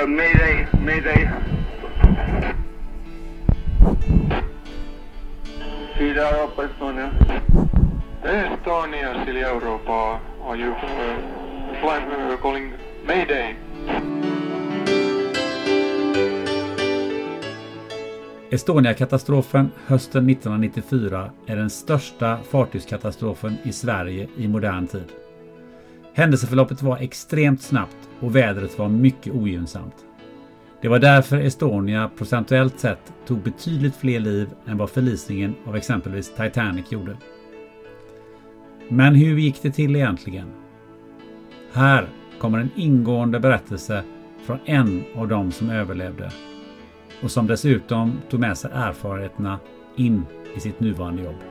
Uh, mayday, mayday. Sida Europa, Estonia. Estonia, Silja Europa. Are you uh, flying, uh, calling Mayday? Estonia-katastrofen hösten 1994 är den största fartygskatastrofen i Sverige i modern tid. Händelseförloppet var extremt snabbt och vädret var mycket ogynnsamt. Det var därför Estonia procentuellt sett tog betydligt fler liv än vad förlisningen av exempelvis Titanic gjorde. Men hur gick det till egentligen? Här kommer en ingående berättelse från en av dem som överlevde och som dessutom tog med sig erfarenheterna in i sitt nuvarande jobb.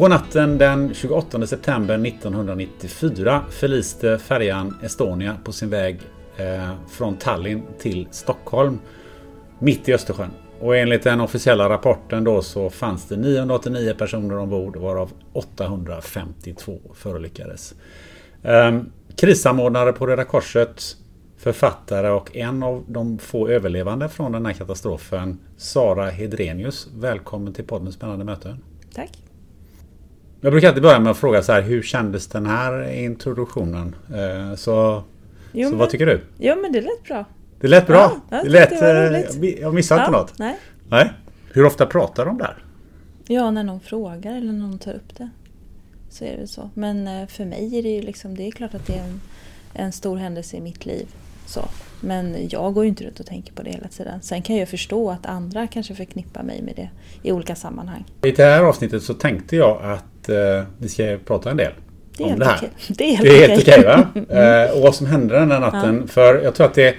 På natten den 28 september 1994 förliste färjan Estonia på sin väg eh, från Tallinn till Stockholm mitt i Östersjön. Och enligt den officiella rapporten då så fanns det 989 personer ombord varav 852 förolyckades. Eh, krissamordnare på Röda Korset, författare och en av de få överlevande från den här katastrofen, Sara Hedrenius. Välkommen till podden Spännande möten. Tack. Jag brukar alltid börja med att fråga så här, hur kändes den här introduktionen? Eh, Så, Jo, så men- vad tycker du? Jo men det lät bra. Det lät bra. Ja, jag det lät, det eh, jag- missade inte Ja, något. Nej. Nej. Hur ofta pratar de där? Ja, när någon frågar eller någon tar upp det. Så är det så. Men eh, för mig är det ju liksom, det är klart att det är en, en stor händelse i mitt liv. Så. Men jag går ju inte runt och tänker på det hela tiden. Sen kan jag förstå att andra kanske förknippar mig med det i olika sammanhang. I det här avsnittet så tänkte jag att eh, vi ska prata en del Det om det här. okej. Det är helt det är helt okej. okej va? Eh, och vad som hände den där natten. För jag tror att det,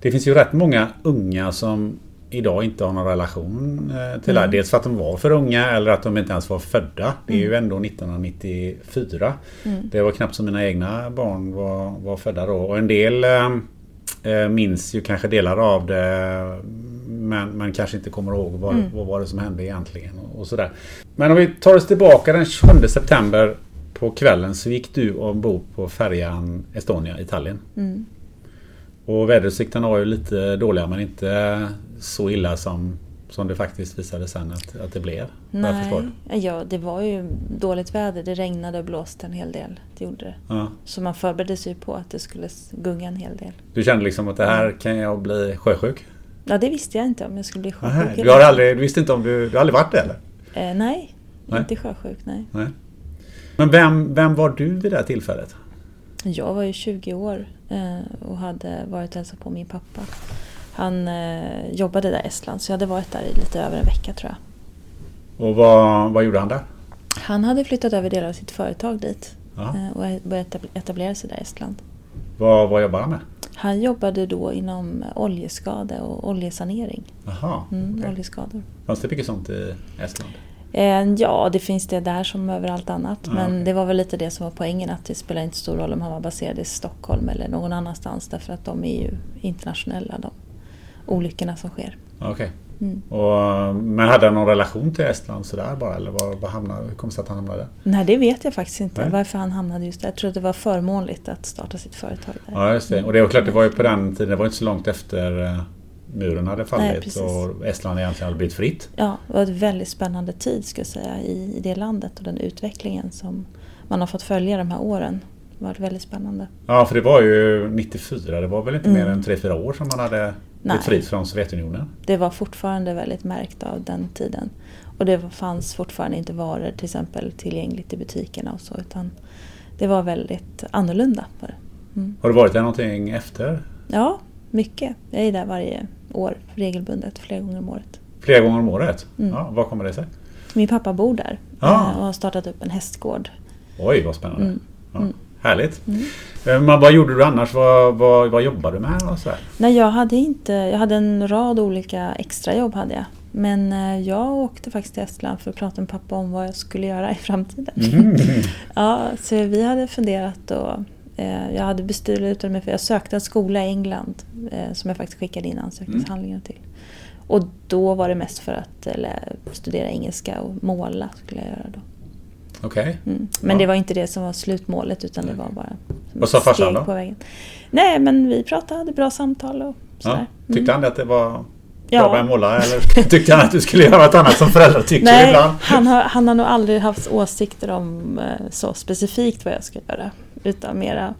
det finns ju rätt många unga som idag inte har någon relation eh, till det här. Mm. Dels för att de var för unga eller att de inte ens var födda. Det är ju Mm. ändå 1994. Mm. Det var knappt som mina egna barn var, var födda då. Och en del eh, eh, minns ju kanske delar av det men, men kanske inte kommer ihåg vad, Mm. vad var det som hände egentligen. Och, och sådär. Men om vi tar oss tillbaka den 27 september på kvällen så gick du ombord på färjan Estonia i Tallinn. Mm. Och väderutsikterna var ju lite dåliga men inte så illa som, som det faktiskt visade sen att, att det blev. Nej, ja, det var ju dåligt väder. Det regnade och blåste en hel del. Det gjorde det. Ja. Så man förberedde sig på att det skulle gunga en hel del. Du kände liksom att det här kan jag bli sjösjuk? Ja, det visste jag inte om jag skulle bli sjösjuk. Du, har aldrig, du visste inte om du... Du har aldrig varit det eller? Eh, nej, Nej. inte sjösjuk. Nej. Nej. Men vem, vem var du vid det här tillfället? Jag var ju 20 år eh, och hade varit och hälsat på min pappa. Han eh, jobbade där i Estland så jag hade varit där i lite över en vecka tror jag. Och vad, vad gjorde han där? Han hade flyttat över delar av sitt företag dit Ja. eh, och börjat etab- etablera sig där i Estland. Vad, vad jobbar han med? Han jobbade då inom oljeskade och oljesanering. Jaha, Mm, okej. Oljeskador. Fanns det mycket sånt i Estland? Eh, Ja, det finns det där som överallt annat. Ja, men okej. det var väl lite det som var poängen att det spelar inte stor roll om han var baserad i Stockholm eller någon annanstans därför att de är ju internationella de olyckorna som sker. Okej. Mm. Och, men hade han någon relation till Estland sådär bara? Eller var, var hamnade, hur kom det sig att han hamnade där? Nej, det vet jag faktiskt inte Nej. varför han hamnade just där. Jag tror att det var förmånligt att starta sitt företag där. Ja, just det. Och det var klart, det var ju på den tiden, det var inte så långt efter eh, muren hade Nej, fallit precis. och Estland egentligen hade blivit fritt. Ja, det var en väldigt spännande tid ska jag säga i, i det landet och den utvecklingen som man har fått följa de här åren. Det varit väldigt spännande. Ja, för det var ju 94, det var väl inte Mm. mer än 3-4 år som man hade Nej. fri från Sovjetunionen. Det var fortfarande väldigt märkt av den tiden. Och det fanns fortfarande inte varor till exempel tillgängligt i butikerna och så utan det var väldigt annorlunda. Mm. Har du varit där någonting efter? Ja, mycket. Jag är där varje år regelbundet, flera gånger om året. Flera gånger om året? Mm. Ja, vad kommer det sig? Min pappa bor där Ah. eh, och har startat upp en hästgård. Oj, vad spännande. Mm. Ja, Mm. Härligt. Eh, Men vad gjorde du annars? Vad, vad, vad jobbade du med? Och så här? Nej, jag hade inte... Jag hade en rad olika extrajobb hade jag. Men eh, jag åkte faktiskt till Estland för att prata med pappa om vad jag skulle göra i framtiden. Mm. ja, så vi hade funderat och eh, jag hade beslutat mig för jag sökte en skola i England eh, som jag faktiskt skickade in ansökningshandlingar till. Och då var det mest för att eller, studera engelska och måla skulle jag göra då. Okej. Mm. Men Ja. det var inte det som var slutmålet utan det var bara Vad sa farsan då? på vägen. Nej, men vi pratade, bra samtal och Ja. sådär. Tyckte han att det var bra Ja. med att måla? Eller tyckte han att du skulle göra något annat som föräldrar tycker Nej, ibland? han har, han har nog aldrig haft åsikter om eh, så specifikt vad jag ska göra. Utan mera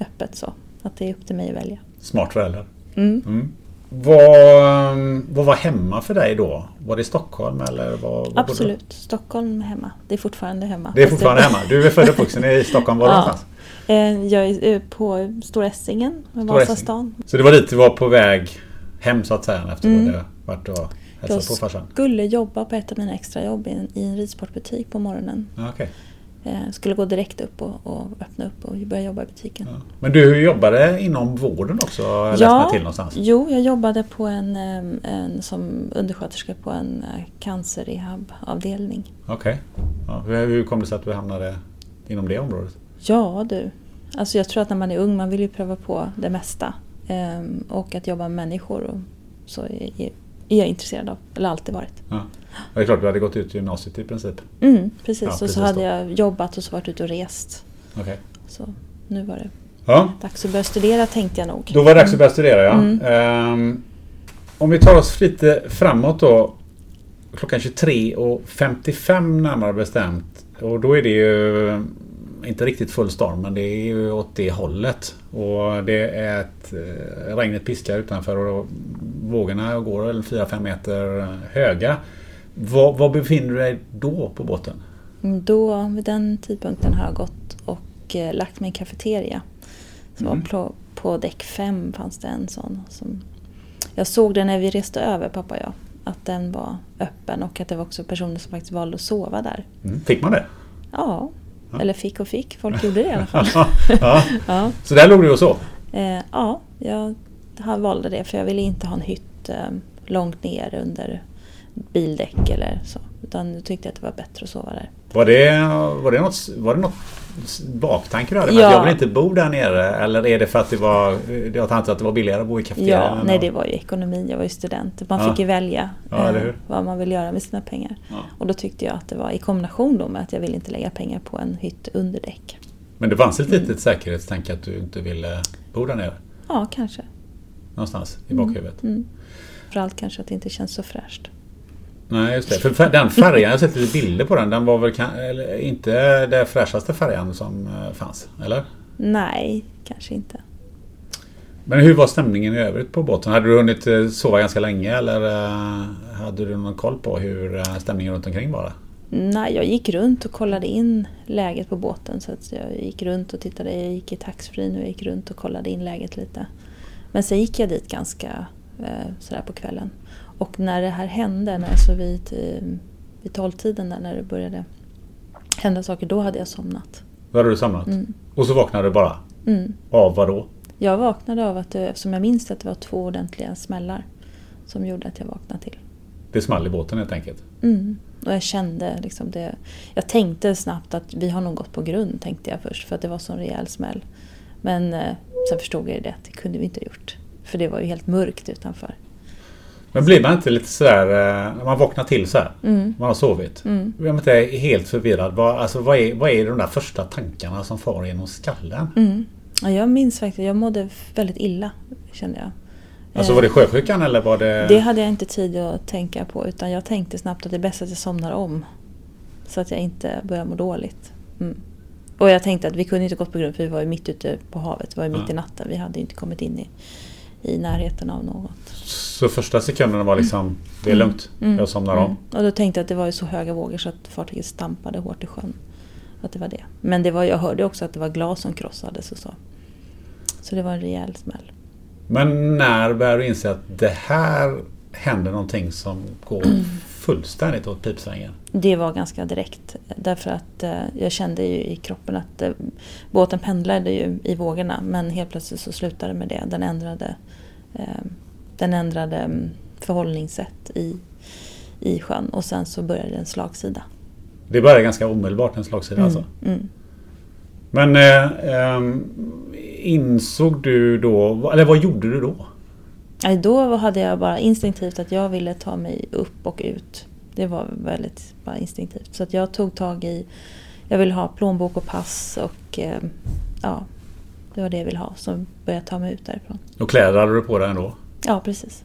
öppet så. Att det är upp till mig att välja. Smart förälder. Mm. Vad, vad var hemma för dig då? Var det Stockholm eller var, var bodde du? Absolut. Stockholm hemma. Det är fortfarande hemma. Det är fortfarande hemma. Du är född och uppvuxen i Stockholm. Var Ja. någonstans? Eh, Jag är eh, på Stora Essingen, Vasastan. Så det var dit du var på väg hem så att säga efter Mm. du varit och Jag hälsat på farsan? skulle jobba på ett av mina extrajobb i en, i en ridsportbutik på morgonen. Okej. Eh, skulle gå direkt upp och, och öppna upp och börja jobba i butiken. Ja. Men du jobbade inom vården också? mig till någonstans. Jo, jag jobbade på en, eh, en, som undersköterska på en eh, cancerrehabavdelning. Okej. Ja, hur, hur kom det sig att du hamnade inom det området? Ja du, alltså jag tror att när man är ung man vill ju pröva på det mesta. Ehm, och att jobba med människor och så är, är, är jag intresserad av, eller alltid varit. Ja. Det är klart, du hade gått ut gymnasiet i princip. Mm, precis, Ja, och precis så hade då. jag jobbat och så varit ute och rest. Okej. Så nu var det Ja, dags att börja studera tänkte jag nog. då var det dags att börja studera ja. Mm. Ehm, om vi tar oss lite framåt då. Klockan 23.55 närmare bestämt. Och då är det ju inte riktigt full storm men det är ju åt det hållet. Och det är ett eh, regnet piskar utanför och vågorna går väl 4-5 meter höga. Var, var befinner du dig då på båten? Mm, Då, vid den tidpunkten har jag gått och eh, lagt mig i en kafeteria. Så Mm. på, på däck 5 fanns det en sån. Som, jag såg den när vi reste över, pappa och jag. Att den var öppen och att det var också personer som faktiskt valde att sova där. Mm. Fick man det? Ja, eller fick och fick. Folk gjorde det i alla fall. ja. ja. Så där låg du och sov? Eh, ja, jag valde det för jag ville inte ha en hytt eh, långt ner under bildäck eller så. Utan jag tyckte att det var bättre att sova där. Var det, var det något, var det något baktanke du hade? Ja. att jag vill inte bo där nere? Eller är det för att det var, jag tänkte att det var billigare att bo i kafeterian? Ja, nej det var ju ekonomi. Jag var ju student. Man Ja. fick ju välja Ja, eh, vad man vill göra med sina pengar. Ja. Och då tyckte jag att det var i kombination då med att jag ville inte lägga pengar på en hytt under däck. Men det fanns ett litet säkerhetstänk att du inte ville bo där nere? Ja, kanske. Någonstans i bakhuvudet? Mm. Framförallt kanske att det inte känns så fräscht. Nej, just det. För fär- den färjan, jag har sett lite bilder på den. Den var väl eller, inte den fräschaste färjan som eh, fanns? Eller? Nej, kanske inte. Men hur var stämningen i övrigt på båten? Hade du hunnit eh, sova ganska länge eller eh, hade du någon koll på hur stämningen runt omkring var? Nej, jag gick runt och kollade in läget på båten. Så att jag gick runt och tittade. Jag gick i taxfree och jag gick runt och kollade in läget lite. Men sen gick jag dit ganska sådär på kvällen. Och när det här hände, när så vid, eh, vid tolvtiden där när det började hända saker, då hade jag somnat. Då hade du somnat? Mm. Och så vaknade du bara? Mm. Av vad då? Jag vaknade av att det, eftersom jag minns att det var två ordentliga smällar som gjorde att jag vaknade till. Det small i båten helt enkelt? Mm. Och jag kände liksom det. Jag tänkte snabbt att vi har nog gått på grund tänkte jag först för att det var så en rejäl smäll. Men eh, sen förstod jag det att det kunde vi inte ha gjort. För det var ju helt mörkt utanför. Men blir man inte lite sådär, eh, när man vaknar till så här, Mm. man har sovit. Mm. Blir man inte helt förvirrad? Vad, alltså, vad, är, vad är de där första tankarna som far genom skallen? Mm. Ja, jag minns faktiskt, jag mådde väldigt illa kände jag. Alltså Eh, var det sjösjukan eller var det... Det hade jag inte tid att tänka på utan jag tänkte snabbt att det är bäst att jag somnar om. Så att jag inte börjar må dåligt. Mm. Och jag tänkte att vi kunde inte gått på grund för vi var ju mitt ute på havet. Det var ju mitt i natten. Vi hade inte kommit in i, i närheten av något. Så första sekunderna var liksom, det är Mm. lugnt, Mm. jag somnar Mm. om. Och då tänkte jag att det var ju så höga vågor så att fartyget stampade hårt i sjön. Att det var det. Men det var, jag hörde också att det var glas som krossades och så. Så det var en rejäl smäll. Men när börjar du inse att det här händer någonting som går fullständigt åt pipsvängen? Det var ganska direkt. Därför att eh, jag kände ju i kroppen att eh, båten pendlade ju i vågorna. Men helt plötsligt så slutade det med det. Den ändrade, eh, den ändrade mm, förhållningssätt i, i sjön. Och sen så började en slagsida. Det börjar ganska omedelbart en slagsida alltså. Mm. Men eh, ehm, insåg du då, eller vad gjorde du då? Då hade jag bara instinktivt att jag ville ta mig upp och ut. Det var väldigt bara instinktivt. Så att jag tog tag i, jag ville ha plånbok och pass och eh, ja, det var det jag ville ha. Så började jag ta mig ut därifrån. Och kläder hade du på dig ändå? Ja, precis.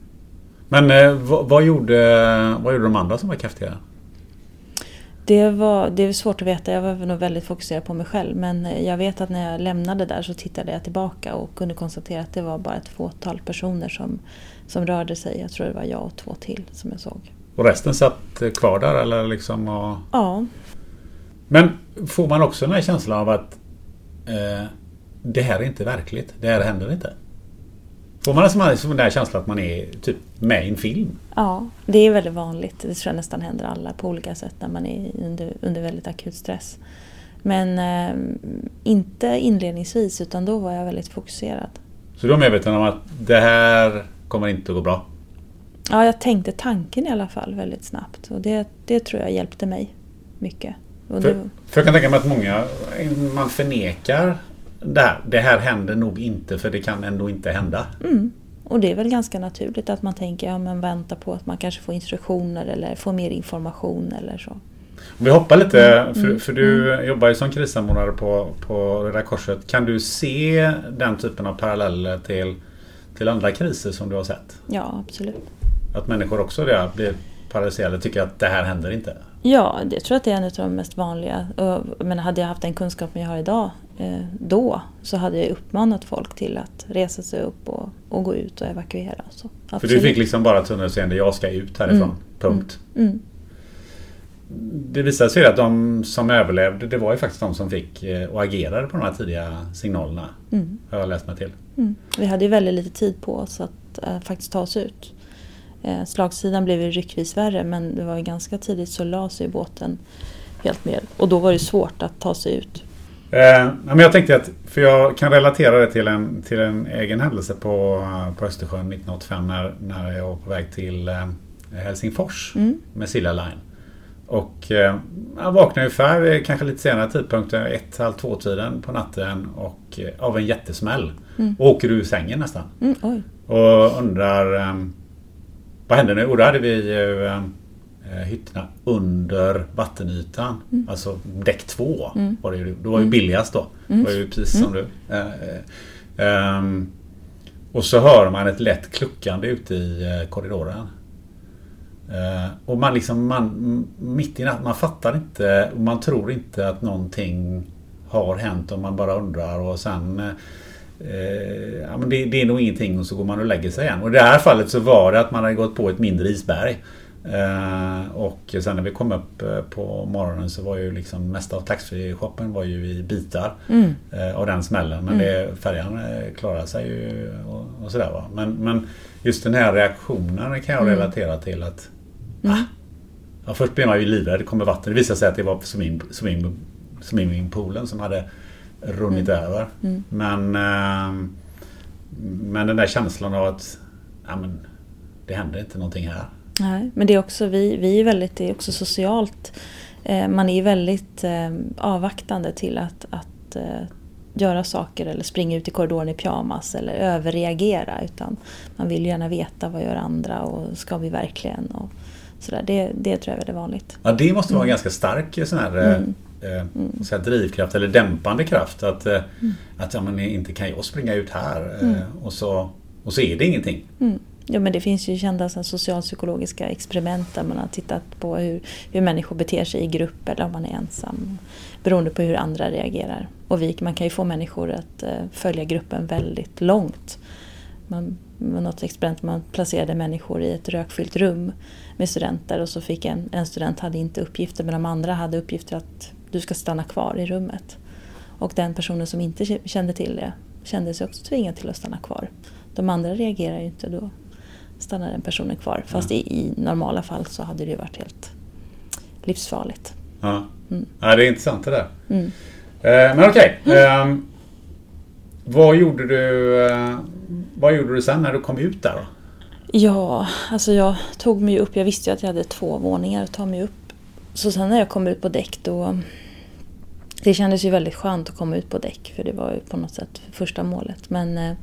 Men eh, vad, vad, gjorde, vad gjorde de andra som var kraftiga? Det, var, det är svårt att veta. Jag var nog väldigt fokuserad på mig själv. Men eh, jag vet att när jag lämnade där så tittade jag tillbaka och kunde konstatera att det var bara ett fåtal personer som, som rörde sig. Jag tror det var jag och två till som jag såg. Och resten satt eh, kvar där eller liksom? Och... Ja, Men får man också den här känslan av att eh, det här är inte verkligt. Det här händer inte. Får man alltså som den där känslan att man är typ med i en film? Ja, det är väldigt vanligt. Det tror jag nästan händer alla på olika sätt när man är under, under väldigt akut stress. Men eh, inte inledningsvis utan då var jag väldigt fokuserad. Så du är medveten om att det här kommer inte att gå bra? Ja, jag tänkte tanken i alla fall väldigt snabbt och det, det tror jag hjälpte mig mycket. För, för jag kan tänka mig att många man förnekar det här. Det här händer nog inte för det kan ändå inte hända. mm, och det är väl ganska naturligt att man tänker ja, men vänta på att man kanske får instruktioner eller får mer information eller så. Vi hoppar lite, Mm, för, mm, för du jobbar ju som krissamordnare på, på Röda Korset. Kan du se den typen av paralleller till, till andra kriser som du har sett? Ja, absolut. Att människor också där blir paralyserade tycker att det här händer inte. Ja, det tror jag att det är en av de mest vanliga. Och, Men hade jag haft den kunskapen jag har idag eh, då så hade jag uppmanat folk till att resa sig upp och, och gå ut och evakuera. och Så, För du fick liksom bara tunnelseende, jag ska ut härifrån. Mm, Punkt. Mm. Det visade sig att de som överlevde, det var ju faktiskt de som fick eh, och agerade på de här tidiga signalerna. Mm. Har jag läst mig till. Mm. Vi hade ju väldigt lite tid på oss att eh, faktiskt ta oss ut. Eh, slagsidan blev ju ryckvis värre men det var ju ganska tidigt så la sig båten helt ner. Och då var det svårt att ta sig ut. Eh, men jag tänkte att, för jag kan relatera det till en, till en egen händelse på, på Östersjön 1985 när, när jag var på väg till eh, Helsingfors Mm. med Silja Line. Och eh, jag vaknade ungefär, eh, kanske lite senare tidpunkter, ett, halv två tiden på natten och eh, av en jättesmäll. Mm. Och åker ur sängen nästan. Mm. Och undrar eh, vad hände nu? Och då hade vi ju eh, hytterna under vattenytan. Mm. Alltså däck två Mm. var det ju. Det var ju Mm. billigast då. Mm. Det var ju precis Mm. som du. Eh, eh, ehm, och så hör man ett lätt kluckande ute i eh, korridoren. Eh, och man liksom, man, mitt i natten, man fattar inte och man tror inte att någonting har hänt och man bara undrar och sen eh, ja, men det, det är nog ingenting och så går man och lägger sig igen. Och i det här fallet så var det att man hade gått på ett mindre isberg. Eh, och sen när vi kom upp eh, på morgonen så var ju liksom mesta av taxfree-shoppen var ju i bitar Mm. eh, av den smällen. Men Mm. det, färjan eh, klarade sig ju och, och sådär va. Men, men just den här reaktionen kan jag Mm. relatera till att Mm. Ja, först blev man ju livrädd. Det kommer vatten. Det visade sig att det var swimming, swimming, swimmingpoolen som hade runnit Mm. över. Mm. Men, ehm, men den där känslan av att ja, men, det händer inte någonting här. Nej, men det är också, vi, vi är väldigt, det är också socialt. Eh, man är väldigt eh, avvaktande till att, att eh, göra saker eller springa ut i korridoren i pyjamas eller överreagera utan man vill gärna veta vad gör andra och ska vi verkligen och sådär. Det, det tror jag är väldigt vanligt. Ja, det måste vara en ganska stark sån här, mm. Eh, så här drivkraft eller dämpande kraft. Att, eh, mm. att ja, men inte kan jag springa ut här eh, och, så, och så är det ingenting. Mm. Ja, men det finns ju kända socialpsykologiska experiment där man har tittat på hur, hur människor beter sig i grupp eller om man är ensam. Beroende på hur andra reagerar. Och vi, man kan ju få människor att uh, följa gruppen väldigt långt. Man, något experiment man placerade människor i ett rökfyllt rum med studenter och så fick en, en student hade inte uppgifter men de andra hade uppgifter att du ska stanna kvar i rummet. Och den personen som inte kände till det kände sig också tvingad till att stanna kvar. De andra reagerar ju inte då stannar den personen kvar. Fast ja. i, i, normala fall så hade det ju varit helt livsfarligt. Ja, mm. ja det är intressant det där. Mm. Eh, men okej. Okay. Mm. Eh, vad gjorde du eh, Vad gjorde du sen när du kom ut där då? Ja, alltså jag tog mig upp. Jag visste ju att jag hade två våningar att ta mig upp. Så sen när jag kom ut på däck då det kändes ju väldigt skönt att komma ut på däck för det var ju på något sätt första målet. Men eh,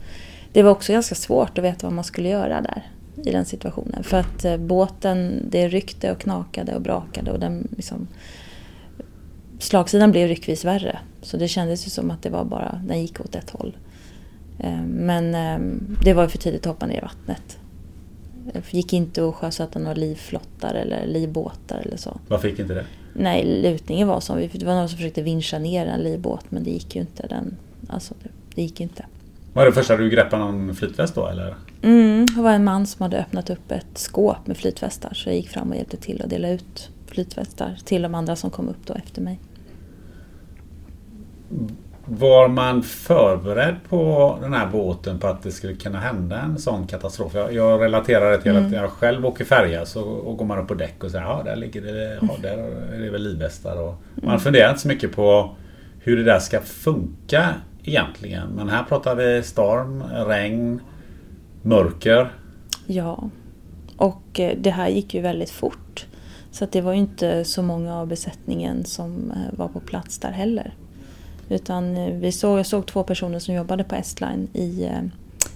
det var också ganska svårt att veta vad man skulle göra där i den situationen. För att eh, båten, det ryckte och knakade och brakade och den liksom, slagsidan blev ryckvis värre. Så det kändes ju som att det var bara, den gick åt ett håll. Eh, men det var för tidigt att hoppa ner i vattnet. Det gick inte att sjösätta några livflottar eller livbåtar eller så. Varför gick inte det? Nej, lutningen var som, det var någon som försökte vinscha ner en livbåt men det gick ju inte. Den, alltså, det, det gick inte. Var det första du greppade någon flytväst då eller? Mm, det var en man som hade öppnat upp ett skåp med flytvästar så jag gick fram och hjälpte till att dela ut flytvästar till de andra som kom upp då efter mig. Var man förberedd på den här båten på att det skulle kunna hända en sån katastrof? Jag, jag relaterar det till mm. att jag själv åker färja så och går man upp på däck och säger ja där ligger det, ja, där är det väl livvästar. Och man mm. funderar inte så mycket på hur det där ska funka egentligen. Men här pratar vi storm, regn, mörker. Ja, och eh, det här gick ju väldigt fort. Så det var ju inte så många av besättningen som eh, var på plats där heller. Utan eh, vi såg, jag såg två personer som jobbade på Estline i, eh,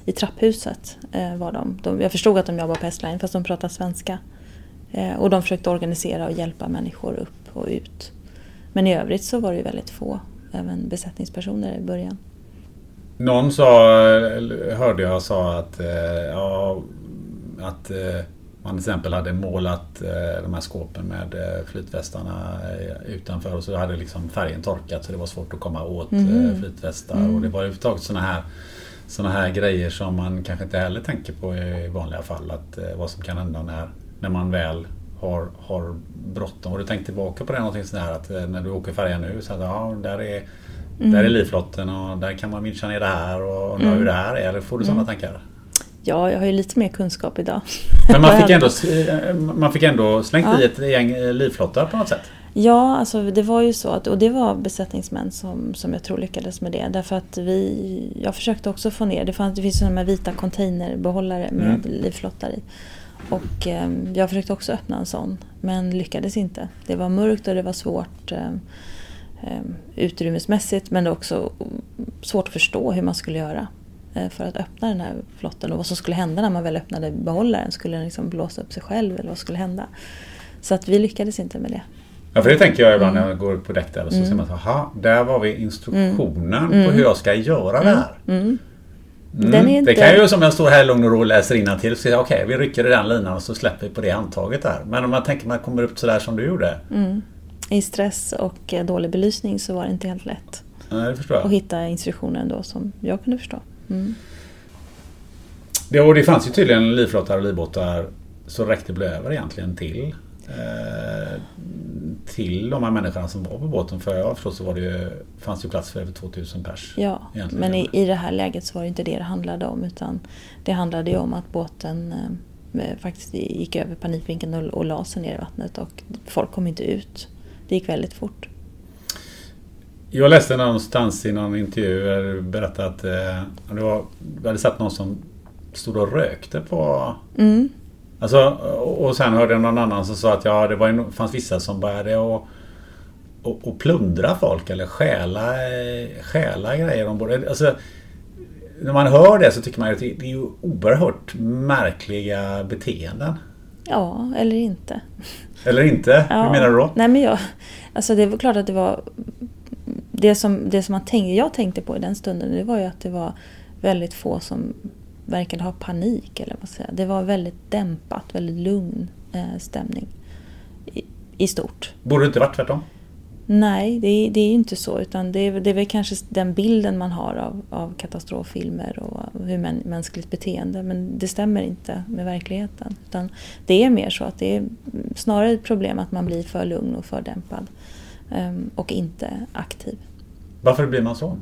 i trapphuset. Eh, var de. de. Jag förstod att de jobbade på Estline fast de pratade svenska. Och de försökte organisera och hjälpa människor upp och ut. Men i övrigt så var det ju väldigt få även besättningspersoner i början. Någon sa, hörde jag sa att, ja, att man till exempel hade målat eh, de här skåpen med flytvästarna utanför och så hade liksom färgen torkat så det var svårt att komma åt mm. flytvästar. Mm. Och det var överhuvudtaget sådana här, såna här grejer som man kanske inte heller tänker på i vanliga fall. Att, vad som kan hända när, när man väl har, har bråttom. Har du tänkt tillbaka på det någonting sådär att när du åker färja nu så att ja, där är Mm. Där är livflotten och där kan man minska ner det här och undra mm. hur det här är. Eller får du sådana mm. tankar? Ja, jag har ju lite mer kunskap idag. Men man fick ändå, eh, man fick ändå slängt ja. i ett gäng eh, livflottar på något sätt? Ja, alltså det var ju så att, och det var besättningsmän som, som jag tror lyckades med det. Därför att vi, jag försökte också få ner, det, fanns, det finns sådana här vita containerbehållare med mm. livflottar i. Och eh, jag försökte också öppna en sån, men lyckades inte. Det var mörkt och det var svårt. Eh, utrymmesmässigt men också svårt att förstå hur man skulle göra för att öppna den här flotten och vad som skulle hända när man väl öppnade behållaren. Skulle den liksom blåsa upp sig själv eller vad skulle hända? Så att vi lyckades inte med det. Ja, för det tänker jag ibland mm. när jag går på däck där och så mm. ser man att där var vi instruktionen mm. på hur jag ska göra det här. Mm. Mm. Inte... Det kan ju som jag står här lugn och ro och läser innantill och säger okej okay, vi rycker i den linan och så släpper vi på det handtaget där. Men om man tänker man kommer upp sådär som du gjorde. Mm i stress och eh, dålig belysning så var det inte helt lätt. Nej, det förstår jag. Att hitta instruktioner ändå som jag kunde förstå. Mm. Det, och det fanns ju tydligen livflottar och livbåtar så räckte det över egentligen till eh, till de här människorna som var på båten. För jag förstår så var det ju, fanns det plats för över 2000 pers. Ja, men i, i det här läget så var det inte det det handlade om. Utan det handlade ju om att båten eh, faktiskt gick över panikvinkeln och, och la sig ner i vattnet och folk kom inte ut det gick väldigt fort. Jag läste någonstans i någon intervju där du berättade att eh, du, var, du hade sett någon som stod och rökte på... Mm. Alltså, och sen hörde jag någon annan som sa att ja, det var, fanns vissa som började och, och, och plundra folk eller stjäla, eh, stjäla grejer ombord. Alltså, när man hör det så tycker man att det är ju oerhört märkliga beteenden. Ja, eller inte. Eller inte? Ja. Hur menar du då? Nej, men jag, alltså det var klart att det var... Det som, det som man tänkte, jag tänkte på i den stunden det var ju att det var väldigt få som verkade ha panik. Eller vad säga. Det var väldigt dämpat, väldigt lugn eh, stämning i, i stort. Borde det inte varit tvärtom? Nej, det är, det är inte så. Utan det är, det är väl kanske den bilden man har av, av katastroffilmer och hur män, mänskligt beteende. Men det stämmer inte med verkligheten. Utan det är mer så att det är snarare ett problem att man blir för lugn och för dämpad. Ehm, och inte aktiv. Varför blir man så?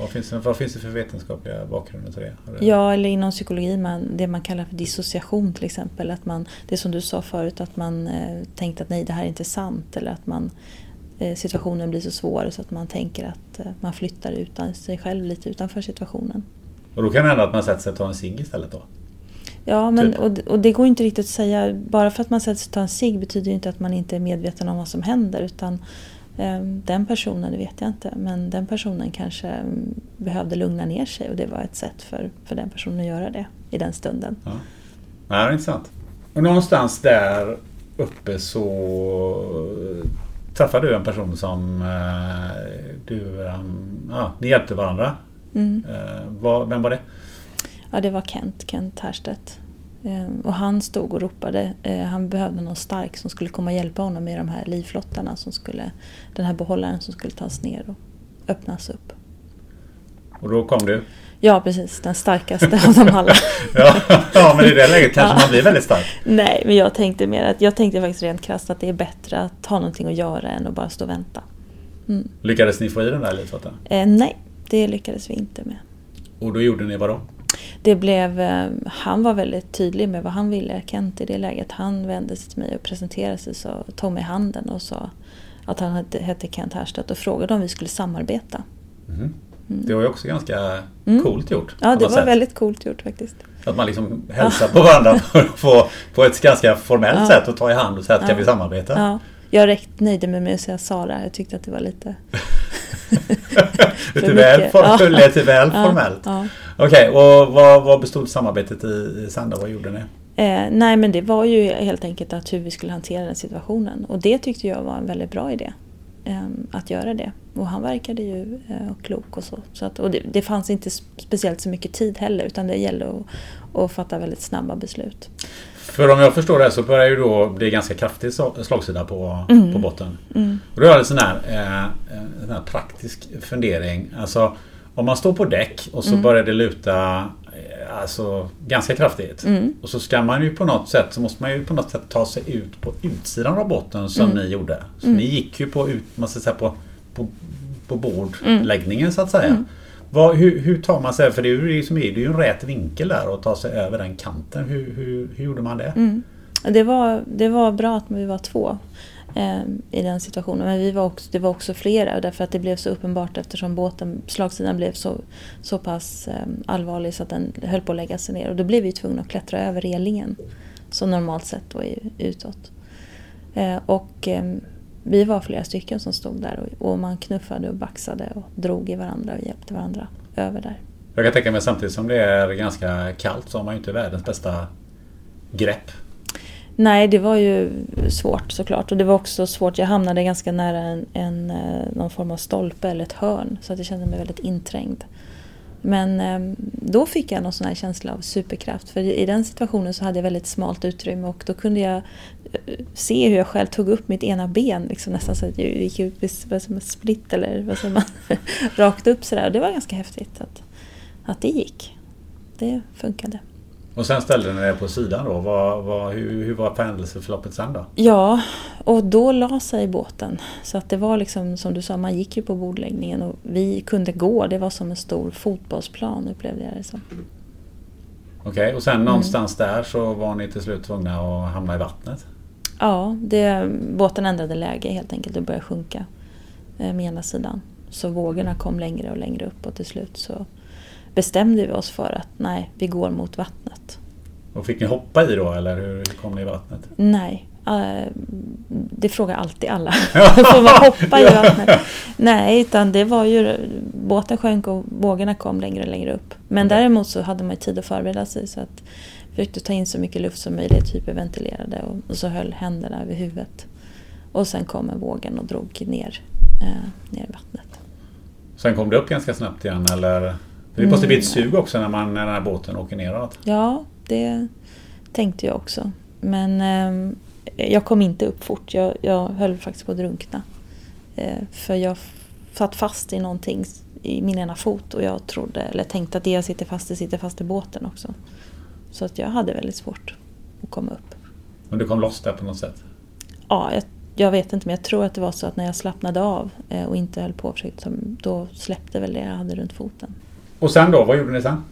Vad finns, det, vad finns det för vetenskapliga bakgrunder till det? Det- Ja, eller inom psykologi, man, det man kallar för dissociation till exempel. Att man, det som du sa förut, att man eh, tänkte att nej, det här är inte sant. Eller att man, eh, situationen blir så svår så att man tänker att eh, man flyttar utan sig själv lite utanför situationen. Och då kan det hända att man sätter sig och tar en cigg istället då? Ja, men, Typ. och, och det går inte riktigt att säga. Bara för att man sätter sig och tar en cigg betyder inte att man inte är medveten om vad som händer. Utan eh, den personen, det vet jag inte, men den personen kanske mm, behövde lugna ner sig och det var ett sätt för, för den personen att göra det i den stunden. Ja. Det är intressant. Och någonstans där uppe så träffade du en person som eh, du, ehm, ja, ni hjälpte varandra. Mm. Eh, vad- vem var det? Ja, det var Kent, Kent Härstedt. Eh, Och han stod och ropade. eh, Han behövde någon stark som skulle komma och hjälpa honom med de här livflottarna som skulle, den här behållaren som skulle tas ner och öppnas upp. Och då kom du. Ja, precis. Den starkaste av dem alla. Ja, ja men i det läget kanske Ja. man blir väldigt stark. Nej, men jag tänkte mer att jag tänkte faktiskt rent krasst att det är bättre att ha någonting att göra än att bara stå och vänta. Mm. Lyckades ni få i den där livfoten? Eh, nej, det lyckades vi inte med. Och då gjorde ni vad då? Det blev, eh, han var väldigt tydlig med vad han ville, Kent i det läget. Han vände sig till mig och presenterade sig, så tog mig handen och sa att han hette, Kent Härstedt och frågade om vi skulle samarbeta. Mhm. Det var ju också ganska Mm. coolt gjort. Ja, det var sätt. väldigt coolt gjort faktiskt. Att man liksom hälsar på varandra på, på ett ganska formellt Ja. sätt och tar i hand och säger att Ja. vi samarbeta? Ja, jag nöjde mig med att säga Sara. Jag tyckte att det var lite... lite väl, for, Ja. lite väl formellt. ja. Okej, och vad, vad bestod samarbetet i, i Sanda? Vad gjorde ni? Eh, nej, men det var ju helt enkelt att hur vi skulle hantera den situationen. Och det tyckte jag var en väldigt bra idé. Eh, att göra det. Och han verkade ju eh, klok och så. så att, och det, det fanns inte speciellt så mycket tid heller. Utan det gällde att, att fatta väldigt snabba beslut. För om jag förstår det så börjar ju då bli ganska kraftig slagsida på, Mm. på botten. Mm. Och då har jag en sån här, eh, en sån här praktisk fundering. Alltså om man står på däck och så Mm. börjar det luta eh, alltså, ganska kraftigt. Mm. Och så ska man ju på något sätt så måste man ju på något sätt ta sig ut på utsidan av botten som Mm. ni gjorde. Så Mm. ni gick ju på, ut, man ska säga, på, på, på Mm. bordläggningen så att säga. Mm. Vad, hur, hur tar man sig, för det är ju, det är ju en rät vinkel där att ta sig över den kanten. Hur, hur, hur gjorde man det? Det, var, det var bra att vi var två Ehm, i den situationen. Men vi var också, det var också flera därför att det blev så uppenbart eftersom båten, slagsidan blev så, så pass eh, allvarlig så att den höll på att lägga sig ner. Och då blev vi tvungna att klättra över relingen som normalt sett då är utåt. Eh, och eh, vi var flera stycken som stod där och, och man knuffade och baxade och drog i varandra och hjälpte varandra över där. Jag kan tänka mig samtidigt som det är ganska kallt så har man ju inte världens bästa grepp. Nej, det var ju svårt såklart. Och det var också svårt. Jag hamnade ganska nära en, en, eh, någon form av stolpe eller ett hörn. Så att jag kände mig väldigt inträngd. Men ehm, då fick jag någon sån här känsla av superkraft. För i den situationen så hade jag väldigt smalt utrymme och då kunde jag eh, se hur jag själv tog upp mitt ena ben. Liksom nästan så att jag gick ut som en split eller vad säger man? Rakt upp sådär. Och det var ganska häftigt att, att det gick. Det funkade. Och sen ställde ni er på sidan då. Vad, vad, hur, hur var händelseförloppet sen då? Ja, och då la sig båten. Så att det var liksom som du sa, man gick ju på bordläggningen och vi kunde gå. Det var som en stor fotbollsplan upplevde jag det som. Okej, och sen Mm. någonstans där så var ni till slut tvungna att hamna i vattnet. Ja, det, båten ändrade läge helt enkelt och började sjunka eh, med ena sidan. Så vågorna kom längre och längre upp och till slut så bestämde vi oss för att nej, vi går mot vattnet. Och fick ni hoppa i då eller hur kom ni i vattnet? Nej, eh, det frågar alltid alla. Får man hoppa i vattnet? Nej, utan det var ju... Båten sjönk och vågorna kom längre och längre upp. Men Okej. däremot så hade man tid att förbereda sig så att försökte ta in så mycket luft som möjligt, hyperventilerade och, och så höll händerna över huvudet. Och sen kom en vågen och drog ner, eh, ner i vattnet. Sen kom det upp ganska snabbt igen eller? Det måste bli ett Mm. sug också när, man, när den här båten åker neråt. Ja, det tänkte jag också. Men eh, jag kom inte upp fort. Jag, jag höll faktiskt på att drunkna. Eh, för jag satt fast i någonting i min ena fot och jag trodde, eller tänkte att det jag sitter fast i sitter fast i båten också. Så att jag hade väldigt svårt att komma upp. Men du kom loss där på något sätt? Ja, jag, jag vet inte men jag tror att det var så att när jag slappnade av eh, och inte höll på och försökte, då släppte väl det jag hade runt foten. Och sen då? Vad gjorde ni sen?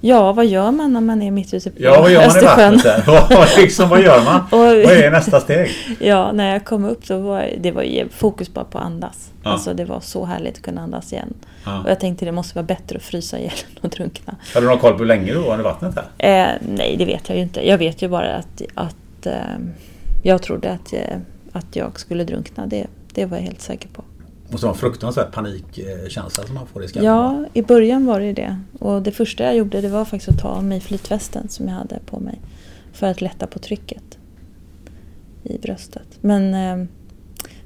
Ja, vad gör man när man är mitt ute på Ja, vad gör man i Östersjön? där? Vad, liksom, vad gör man? Och- Vad är nästa steg? Ja, när jag kom upp då var det var fokus bara på att andas. Ja. Alltså det var så härligt att kunna andas igen. Ja. Och jag tänkte det måste vara bättre att frysa ihjäl än att drunkna. Hade du någon koll på hur länge du var under vattnet där? Eh, nej, det vet jag ju inte. Jag vet ju bara att, att eh, jag trodde att, eh, att jag skulle drunkna. Det, det var jag helt säker på. Måste vara en fruktansvärt panikkänsla som man får i skallen. Ja, i början var det ju det. Och det första jag gjorde det var faktiskt att ta av mig flytvästen som jag hade på mig. För att lätta på trycket i bröstet. Men eh,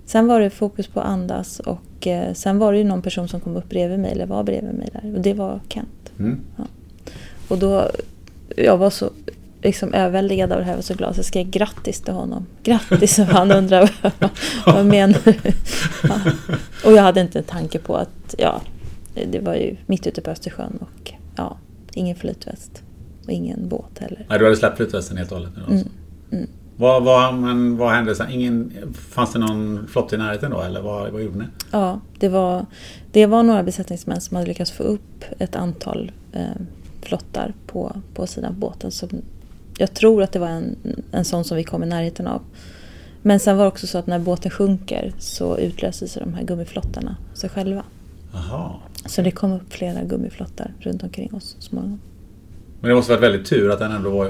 sen var det fokus på att andas och eh, sen var det ju någon person som kom upp bredvid mig, eller var bredvid mig där. Och det var Kent. Mm. Och då, jag var så liksom överväldigad av det här och så glad så jag skrev grattis till honom. Grattis och han undrar vad, vad jag menar. Ja. Och jag hade inte en tanke på att, ja, det var ju mitt ute på Östersjön och ja, ingen flytväst. Och ingen båt heller. Nej, du hade släppt flytvästen helt och hållet nu alltså. Mm. Vad, vad, men vad hände sen? Ingen, fanns det någon flotte i närheten då eller vad, vad gjorde ni? Ja, det var, det var några besättningsmän som hade lyckats få upp ett antal eh, flottar på, på sidan av båten. Som, jag tror att det var en, en sån som vi kom i närheten av. Men sen var det också så att när båten sjunker så utlöser sig de här gummiflottarna sig själva. Jaha. Så det kom upp flera gummiflottar runt omkring oss så småningom. Men det måste varit väldigt tur att, den ändå var,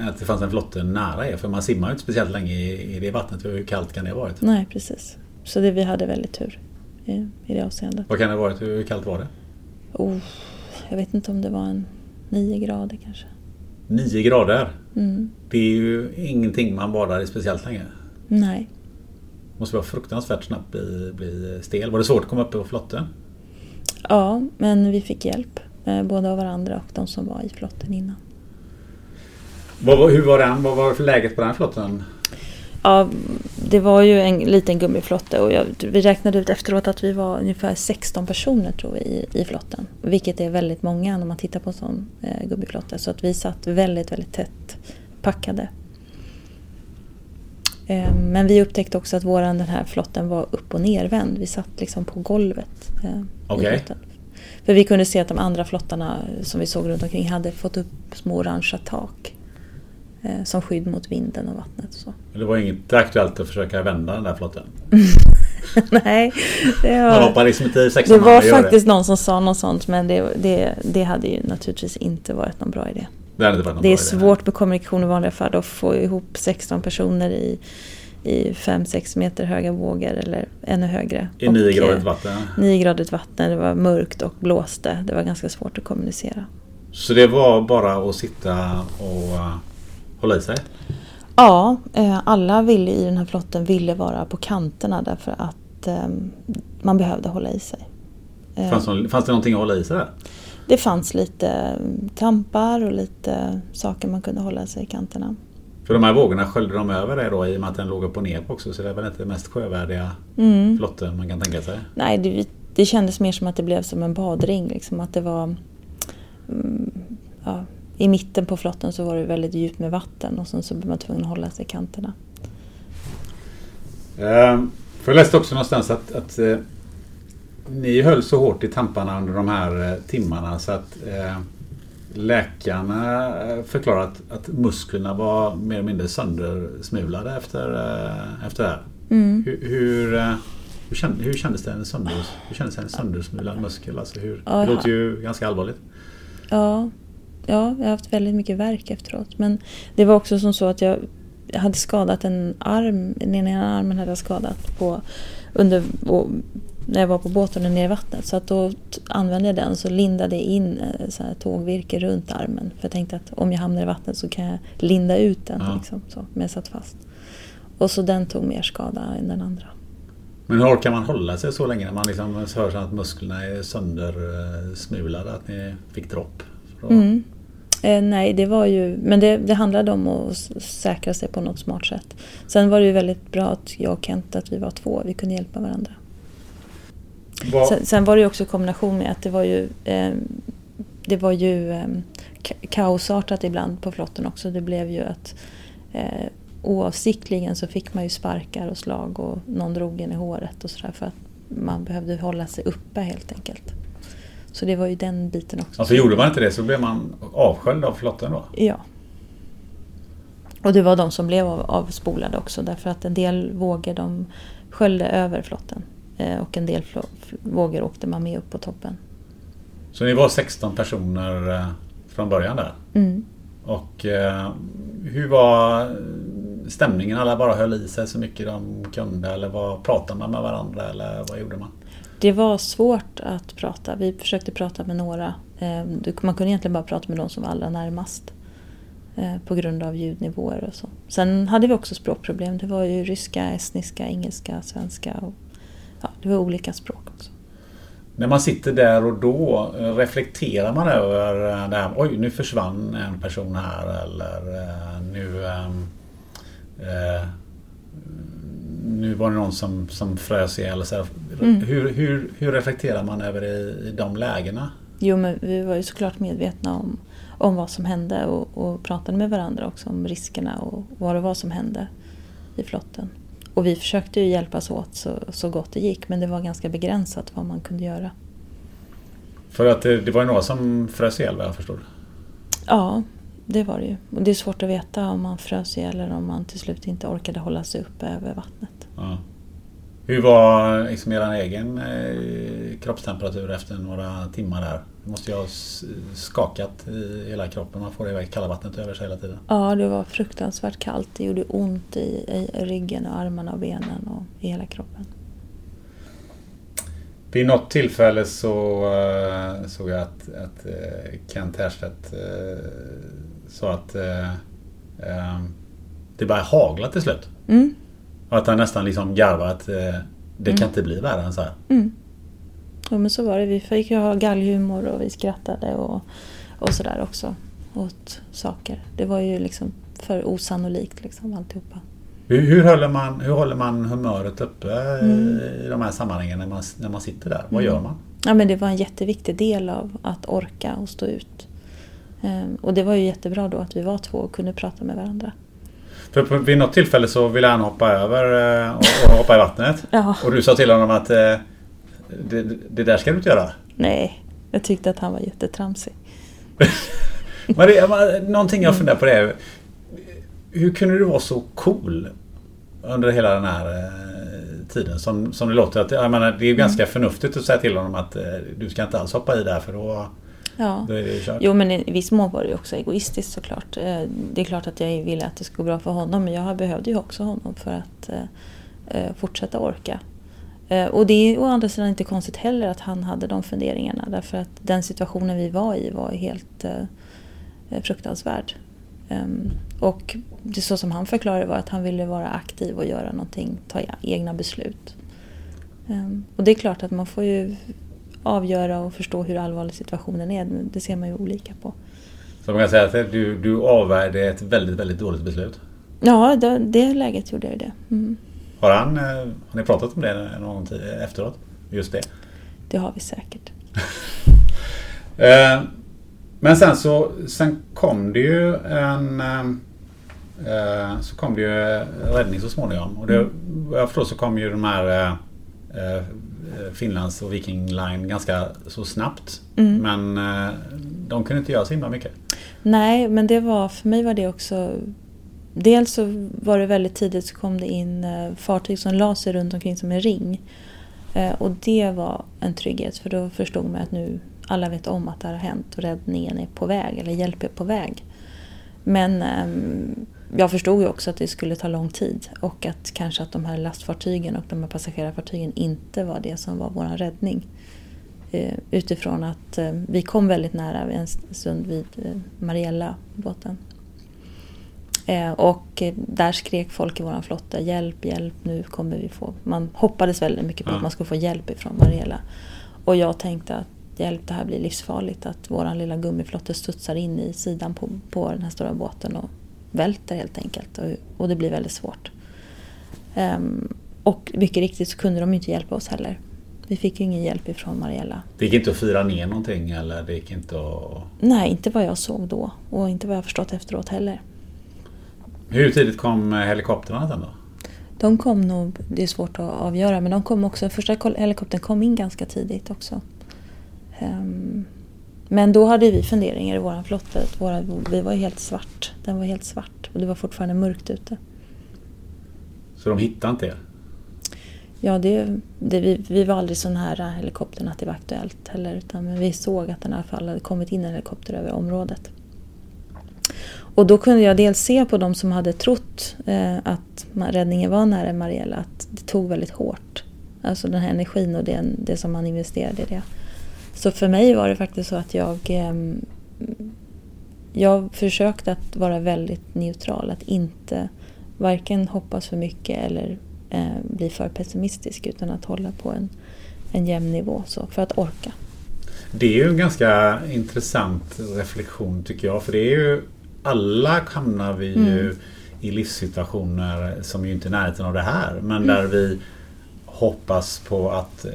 att det fanns en flotte nära er. För man simmar ju inte speciellt länge i, det vattnet. Hur kallt kan det ha varit? Nej, precis. Så det, vi hade väldigt tur i, i det avseendet. Vad kan det ha varit? Hur kallt var det? Oh, jag vet inte om det var en nio grader kanske. 9 grader. Mm. Det är ju ingenting man badar i speciellt länge. Nej. Måste vara fruktansvärt snabbt bli, bli stel. Var det svårt att komma upp på flotten? Ja, men vi fick hjälp. eh, Både av varandra och de som var i flotten innan. Vad, hur var den? Vad var läget på den flotten? Ja, det var ju en liten gummiflotte och jag, vi räknade ut efteråt att vi var ungefär 16 personer tror vi i, i flotten. Vilket är väldigt många när man tittar på en sån eh, gummiflotte. Så att vi satt väldigt, väldigt tätt packade. Eh, men vi upptäckte också att våran, den här flotten var upp och nervänd. Vi satt liksom på golvet eh, i Okej. flotten. För vi kunde se att de andra flottarna som vi såg runt omkring hade fått upp små orangea tak. Eh, som skydd mot vinden och vattnet och så. Det var inte aktuellt att försöka vända den där flotten. Nej, det Man var, hoppar liksom inte i det var man faktiskt någon som sa något sånt men det, det, det hade ju naturligtvis inte varit någon bra idé. Det, hade inte varit någon Det är idé. svårt med kommunikation i vanliga fall att få ihop 16 personer i, i 5-6 meter höga vågor eller ännu högre. I 9 Och, gradigt eh, vatten. 9 gradigt vatten, det var mörkt och blåste. Det var ganska svårt att kommunicera. Så det var bara att sitta och uh, hålla i sig? Ja, eh, alla ville i den här flotten ville vara på kanterna därför att eh, man behövde hålla i sig. Eh, Fanns, det, fanns det någonting att hålla i sig där? Det fanns lite mm, tampar och lite saker man kunde hålla sig i kanterna. För de här vågorna sköljde de över det då i och med att den låg upp och ner också. Så det är väl inte den mest sjövärdiga Mm. flotten man kan tänka sig. Nej, det, det kändes mer som att det blev som en badring. Liksom, att det var... Mm, ja, I mitten på flotten så var det väldigt djupt med vatten och sen så blev man tvungen att hålla sig i kanterna. Ehm, För jag läste också någonstans att, att eh, ni höll så hårt i tamparna under de här eh, timmarna så att eh, läkarna eh, förklarade att, att musklerna var mer eller mindre söndersmulade efter, eh, efter det här. Mm. Hur, hur, eh, hur, hur kändes det en, sönder, hur kändes en söndersmulad muskel? Alltså hur, det låter ju ganska allvarligt. Ja, ja, jag har haft väldigt mycket verk efteråt. Men det var också som så att jag, hade skadat en arm, den ena armen hade jag skadat på, under, när jag var på båten och nere i vattnet. Så att då använde jag den så lindade jag in eh, så här tågvirke runt armen. För jag tänkte att om jag hamnar i vattnet så kan jag linda ut den. Ja. Liksom, så, men jag satt fast. Och så den tog mer skada än den andra. Men hur orkar man hålla sig så länge när man liksom hör att musklerna är söndersmulade? Att ni fick dropp? Att- Mm. Eh, nej, det var ju... Men det, det handlade om att säkra sig på något smart sätt. Sen var det ju väldigt bra att jag och Kent, att vi var två. Vi kunde hjälpa varandra. Vad- Sen, sen var det ju också i kombination med att det var ju... Eh, det var ju eh, ka- kaosartat ibland på flotten också. Det blev ju att eh, oavsiktligen så fick man ju sparkar och slag och någon drog en i håret och sådär för att man behövde hålla sig uppe helt enkelt. Så det var ju den biten också. För gjorde man inte det så blev man avsköljd av flotten då? Ja. Och det var de som blev av, avspolade också därför att en del vågor de sköljde över flotten. Eh, och en del vågor åkte man med upp på toppen. Så ni var 16 personer eh, från början där? Mm. Och eh, hur var stämningen? Alla bara höll i sig så mycket de kunde eller vad pratade man med varandra eller vad gjorde man? Det var svårt att prata. Vi försökte prata med några. Ehm, man kunde egentligen bara prata med de som var allra närmast. Eh, på grund av ljudnivåer och så. Sen hade vi också språkproblem. Det var ju ryska, estniska, engelska, svenska. Och, ja, det var olika språk också. När man sitter där och då, eh, reflekterar man över eh, det här, oj nu försvann en person här eller nu ehm, Eh, eh, nu var det någon som, som frös ihjäl. Så här. Mm. Hur, hur, hur reflekterar man över det i, i de lägena? Jo, men vi var ju såklart medvetna om, om vad som hände och, och pratade med varandra också om riskerna och vad det var som hände i flotten. Och vi försökte ju hjälpas åt så, så gott det gick men det var ganska begränsat vad man kunde göra. För att det, det var ju några som frös ihjäl vad jag förstod. Ja, det var det ju. Och det är svårt att veta om man frös ihjäl eller om man till slut inte orkade hålla sig uppe över vattnet. Ja. Hur var liksom er egen eh, kroppstemperatur efter några timmar där? Det måste ju ha skakat i hela kroppen. Man får det kalla vattnet över sig hela tiden. Ja, det var fruktansvärt kallt. Det gjorde ont i, i ryggen och armarna och benen och i hela kroppen. Vid något tillfälle så eh, såg jag att, att eh, Kent Härstedt sa att eh, eh, det började hagla till slut. Mm. Och att han nästan liksom garvade att eh, det Mm. kan inte bli värre än så här. Mm. Ja, men så var det. Vi fick ju ha galghumor och vi skrattade och, och sådär också åt saker. Det var ju liksom för osannolikt liksom alltihopa. Hur, hur, håller man, hur håller man humöret uppe eh, Mm. i de här sammanhangen när man, när man sitter där? Vad Mm. gör man? Ja, men det var en jätteviktig del av att orka och stå ut. Ehm, och det var ju jättebra då att vi var två och kunde prata med varandra. För på, vid något tillfälle så ville han hoppa över eh, och, och hoppa i vattnet. Ja. Och du sa till honom att eh, det, det där ska du inte göra. Nej, jag tyckte att han var jättetramsig. Men någonting jag funderar på det är Hur kunde du vara så cool under hela den här eh, tiden som, som det låter? Att, jag menar, det är ju ganska förnuftigt att säga till honom att du ska inte alls hoppa i där för då, Ja. då är det ju kört. Jo, men i viss mån var det ju också egoistiskt såklart. Eh, Det är klart att jag ville att det skulle gå bra för honom, men jag behövde ju också honom för att eh, eh, fortsätta orka. Och det är å andra sidan inte konstigt heller att han hade de funderingarna, därför att den situationen vi var i var helt fruktansvärd. Ehm, Och det så som han förklarade var att han ville vara aktiv och göra någonting, ta egna beslut. Ehm, Och det är klart att man får ju avgöra och förstå hur allvarlig situationen är. Det ser man ju olika på. Så man kan säga att du, du avvärjde ett väldigt, väldigt dåligt beslut. Ja, det, det läget gjorde jag det. Mm. Har, han, eh, har ni pratat om det någon tid efteråt? Just det. Det har vi säkert. Eh, Men sen så sen kom det ju en eh, så kom det ju räddning så småningom. Och det, vad jag förstår så kom ju de här eh, Finlands och Viking Line ganska så snabbt. Mm. Men eh, de kunde inte göra så himla mycket. Nej, men det var, för mig var det också... Dels så var det väldigt tidigt så kom det in eh, fartyg som la sig runt omkring som en ring. Eh, och det var en trygghet för då förstod man att nu alla vet om att det här har hänt och räddningen är på väg eller hjälp är på väg. Men ehm, jag förstod ju också att det skulle ta lång tid och att kanske att de här lastfartygen och de här passagerarfartygen inte var det som var vår räddning. Eh, utifrån att eh, vi kom väldigt nära en stund vid eh, Mariella-båten. Och där skrek folk i vår flotta hjälp, hjälp, nu kommer vi få... Man hoppades väldigt mycket på att man skulle få hjälp ifrån Mariella. Och jag tänkte att hjälp, det här blir livsfarligt. Att vår lilla gummiflotte studsar in i sidan på, på den här stora båten och välter helt enkelt. Och, och det blir väldigt svårt. Um, och mycket riktigt så kunde de inte hjälpa oss heller. Vi fick ju ingen hjälp ifrån Mariella. Det gick inte att fira ner någonting eller det gick inte att... Nej, inte vad jag såg då och inte vad jag förstått efteråt heller. Hur tidigt kom helikoptrarna sen då? De kom nog, det är svårt att avgöra, men de kom också, första helikoptern kom in ganska tidigt också. Um, men då hade vi funderingar i våran flotta. Våra, vi var helt svart. Den var helt svart och det var fortfarande mörkt ute. Så de hittade inte er? Ja, det, det, vi, vi var aldrig så nära helikoptern att det var aktuellt heller. Utan vi såg att den i alla fall hade kommit in en helikopter över området. Och då kunde jag dels se på de som hade trott eh, att räddningen var nära Mariella att det tog väldigt hårt. Alltså den här energin och det, det som man investerade i det. Så för mig var det faktiskt så att jag eh, jag försökte att vara väldigt neutral, att inte varken hoppas för mycket eller eh, bli för pessimistisk utan att hålla på en, en jämn nivå så, för att orka. Det är ju en ganska intressant reflektion tycker jag. För det är ju alla hamnar vi mm. ju i livssituationer som ju inte är närheten av det här. Men mm. där vi hoppas på att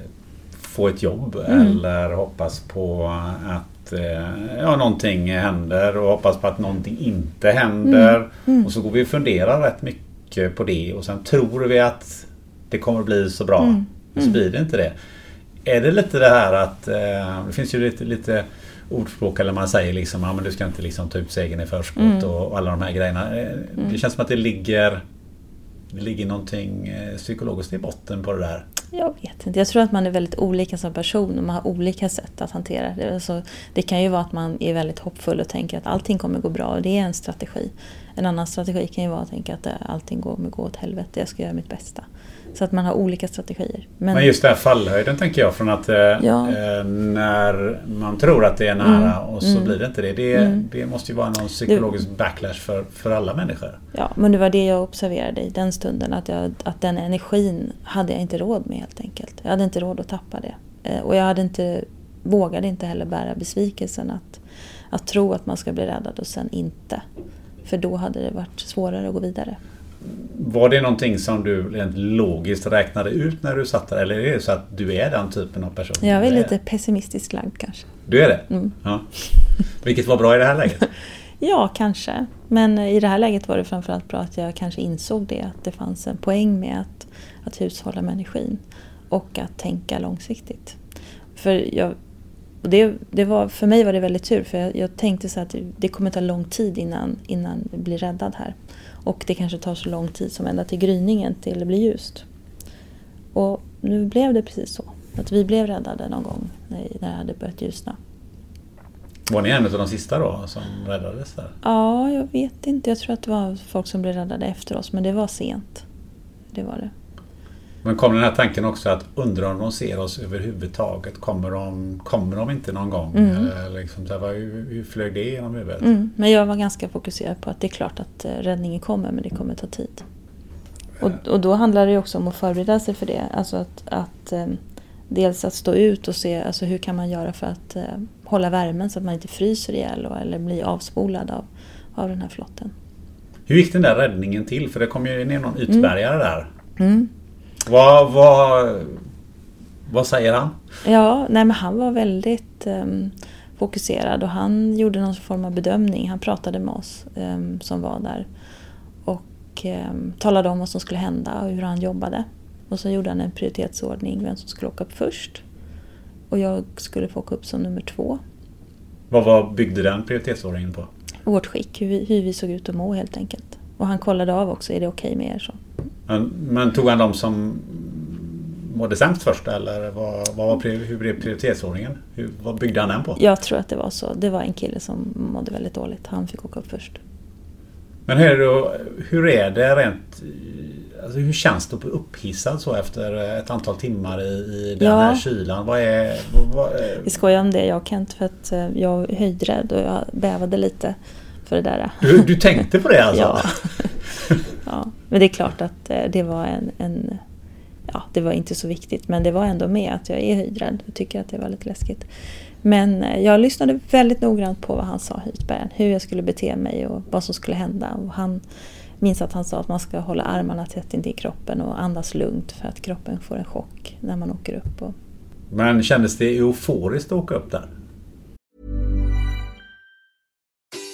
få ett jobb mm. eller hoppas på att eh, ja, någonting händer och hoppas på att någonting inte händer. Mm. Mm. Och så går vi och funderar rätt mycket på det och sen tror vi att det kommer bli så bra. Mm. Och så blir det inte det. Är det lite det här att eh, det finns ju lite, lite ordspråk eller man säger liksom att ja, du ska inte liksom ta ut segern i förskott mm. och, och, alla de här grejerna. Eh, mm. Det känns som att det ligger det ligger någonting eh, psykologiskt i botten på det där. Jag vet inte. Jag tror att man är väldigt olika som person och man har olika sätt att hantera det. Alltså, det kan ju vara att man är väldigt hoppfull och tänker att allting kommer gå bra och det är en strategi. En annan strategi kan ju vara att tänka att eh, allting kommer gå åt helvete, jag ska göra mitt bästa. Så att man har olika strategier. Men, Men just det här fallhöjden tänker jag från att eh, ja. eh, när man tror att det är nära mm. och så mm. blir det inte det. Det, mm. det måste ju vara någon psykologisk det, backlash för, för alla människor. Ja, men det var det jag observerade i den stunden. Att, jag, att den energin hade jag inte råd med helt enkelt. Jag hade inte råd att tappa det. Eh, och jag hade inte, vågade inte heller bära besvikelsen att, att tro att man ska bli räddad och sen inte. För då hade det varit svårare att gå vidare. Var det någonting som du rent logiskt räknade ut när du satt där? Eller är det så att du är den typen av person? Jag är lite pessimistiskt lagd kanske. Du är det? Mm. Ja. Vilket var bra i det här läget? ja, kanske. Men i det här läget var det framförallt bra att jag kanske insåg det. Att det fanns en poäng med att, att hushålla med energin. Och att tänka långsiktigt. För jag, det, det var, för mig var det väldigt tur. För jag, jag tänkte så att det, kommer ta lång tid innan, innan jag blir räddad här. Och det kanske tar så lång tid som ända till gryningen till det blir ljust. Och nu blev det precis så. Att vi blev räddade någon gång när det hade börjat ljusna. Var ni en av de sista då som räddades där? Ja, jag vet inte. Jag tror att det var folk som blev räddade efter oss, men det var sent. Det var det. Men kom den här tanken också att undra om de ser oss överhuvudtaget? Kommer de, kommer de inte någon gång? Mm. liksom, så här, hur, hur flög det genom huvudet? Mm. Men jag var ganska fokuserad på att det är klart att eh, räddningen kommer men det kommer ta tid. Och, och då handlar det också om att förbereda sig för det. Alltså att, att eh, dels att stå ut och se alltså hur kan man göra för att eh, hålla värmen så att man inte fryser ihjäl eller blir avspolad av, av den här flotten. Hur gick den där räddningen till? För det kom ju ner någon utbärgare mm. där. Mm. Vad, vad, vad säger han? Ja, nej men han var väldigt um, fokuserad och han gjorde någon form av bedömning. Han pratade med oss um, som var där och um, talade om vad som skulle hända och hur han jobbade. Och så gjorde han en prioritetsordning, vem som skulle åka upp först. Och jag skulle få åka upp som nummer två. Vad var, byggde den prioritetsordningen på? Vårt skick, hur vi, hur vi såg ut att må helt enkelt. Och han kollade av också, är det okej okay med er? Så. Men, men, tog han de som mådde sämst först eller vad, vad var, hur blev prioritetsordningen? Hur, vad byggde han den på? Jag tror att det var så. Det var en kille som mådde väldigt dåligt. Han fick åka upp först. Men hur, då, hur är det rent... Alltså hur känns det att bli upphissad så efter ett antal timmar i, i den Ja. här kylan? Vad är... Vad, är Vi skojar om det jag och Kent för att eh, jag är höjdrädd och jag bävade lite för det där. du, du tänkte på det alltså? Ja. ja. Men det är klart att eh, det var en, en... Ja, det var inte så viktigt men det var ändå med att jag är höjdrädd och tycker att det var lite läskigt. Men eh, jag lyssnade väldigt noggrant på vad han sa, höjdbäraren. Hur jag skulle bete mig och vad som skulle hända. Och han minns att han sa att man ska hålla armarna tätt intill kroppen och andas lugnt för att kroppen får en chock när man åker upp. Och, Men kändes det euforiskt att åka upp där?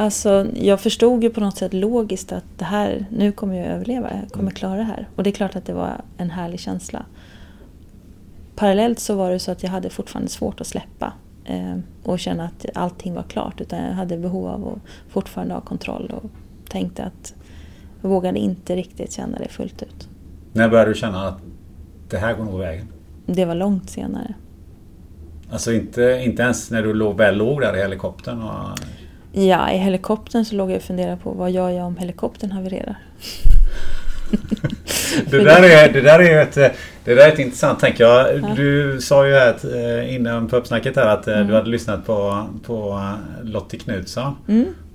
Alltså, jag förstod ju på något sätt logiskt att det här, nu kommer jag överleva, jag kommer klara det här. Och det är klart att det var en härlig känsla. Parallellt så var det så att jag hade fortfarande svårt att släppa eh, och känna att allting var klart. Utan jag hade behov av att fortfarande ha kontroll och tänkte att jag vågade inte riktigt känna det fullt ut. När började du känna att det här går nog vägen? Det var långt senare. Alltså inte, inte ens när du låg, väl låg där i helikoptern? Och... Ja, i helikoptern så låg jag och funderade på vad gör jag om helikoptern havererar? Det där är, det där är ett, det där är ett intressant tänk. Jag, Du sa ju här att, eh, innan på uppsnacket här att eh, du hade lyssnat på, på eh, Lottie Knutsson.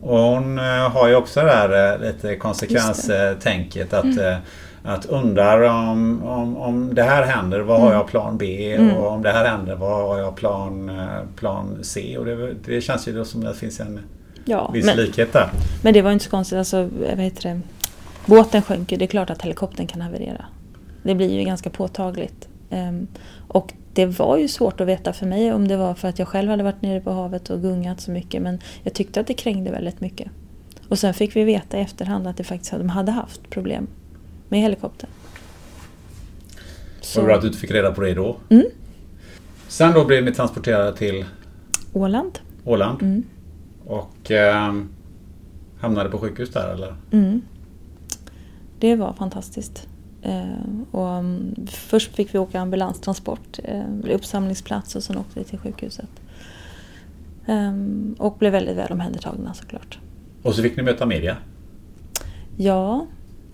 Och hon har ju också det här lite konsekvenstänket att, eh, att undrar om, om, om det här händer, vad har jag plan B? Och om det här händer, vad har jag plan, plan C? Och det, det känns ju då som att det finns en Ja, viss men, likhet där. men det var inte så konstigt. Alltså, vad heter det? Båten sjönk ju. Det är klart att helikoptern kan haverera. Det blir ju ganska påtagligt. Ehm, och det var ju svårt att veta för mig om det var för att jag själv hade varit nere på havet och gungat så mycket. Men jag tyckte att det krängde väldigt mycket. Och sen fick vi veta i efterhand att det faktiskt, de hade haft problem med helikoptern. Så bra att du fick reda på det då. Mm. Sen då blev ni transporterade till Åland. Åland. Mm. Och eh, hamnade på sjukhus där eller? Mm. Det var fantastiskt. Eh, och, um, först fick vi åka ambulanstransport, eh, uppsamlingsplats och sen åkte vi till sjukhuset. Ehm, och blev väldigt väl omhändertagna såklart. Och så fick ni möta media. Ja,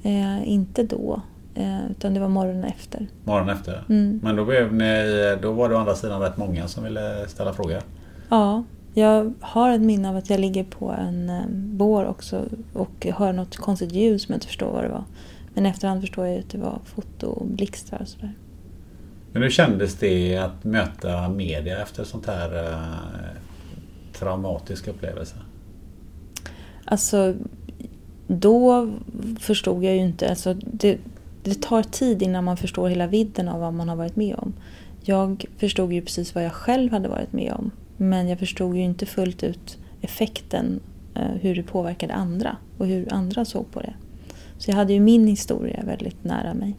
eh, inte då. Eh, utan det var morgonen efter. Morgonen efter. Mm. Men då, blev ni, då var det å andra sidan rätt många som ville ställa frågor. Ja, jag har ett minne av att jag ligger på en eh, bår också och hör något konstigt ljud som jag inte förstår vad det var. Men efterhand förstår jag att det var fotoblixtrar och sådär. Men hur kändes det att möta media efter sånt här eh, traumatisk upplevelse? Alltså, då förstod jag ju inte. Alltså, det, det tar tid innan man förstår hela vidden av vad man har varit med om. Jag förstod ju precis vad jag själv hade varit med om. Men jag förstod ju inte fullt ut effekten, eh, hur det påverkade andra och hur andra såg på det. Så jag hade ju min historia väldigt nära mig.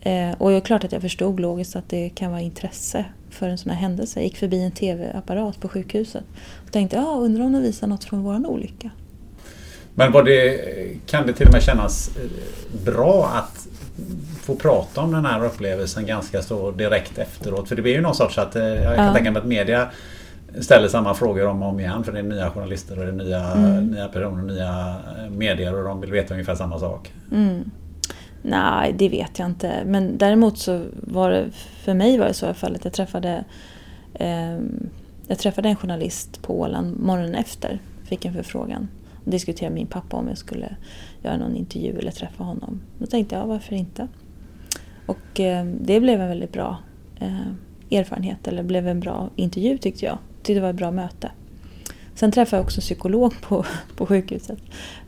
Eh, och det är klart att jag förstod logiskt att det kan vara intresse för en sån här händelse. Jag gick förbi en TV-apparat på sjukhuset och tänkte, ja, undrar om de visar något från våran olycka. Men var det, kan det till och med kännas eh, bra att få prata om den här upplevelsen ganska så direkt efteråt? För det blir ju någon sorts att, eh, jag kan Ja. tänka mig att media ställer samma frågor om och om igen för det är nya journalister och det är nya, Mm. nya personer, nya eh, medier och de vill veta ungefär samma sak. Mm. Nej, det vet jag inte. Men däremot så var det, för mig var det så i alla fall att jag träffade, ehm, jag träffade en journalist på Åland morgonen efter. Fick en förfrågan. Diskutera diskuterade med min pappa om jag skulle göra någon intervju eller träffa honom. Då tänkte jag, varför inte? Och eh, det blev en väldigt bra eh, erfarenhet, eller blev en bra intervju tyckte jag. Tyckte det var ett bra möte. Sen träffade jag också en psykolog på, på sjukhuset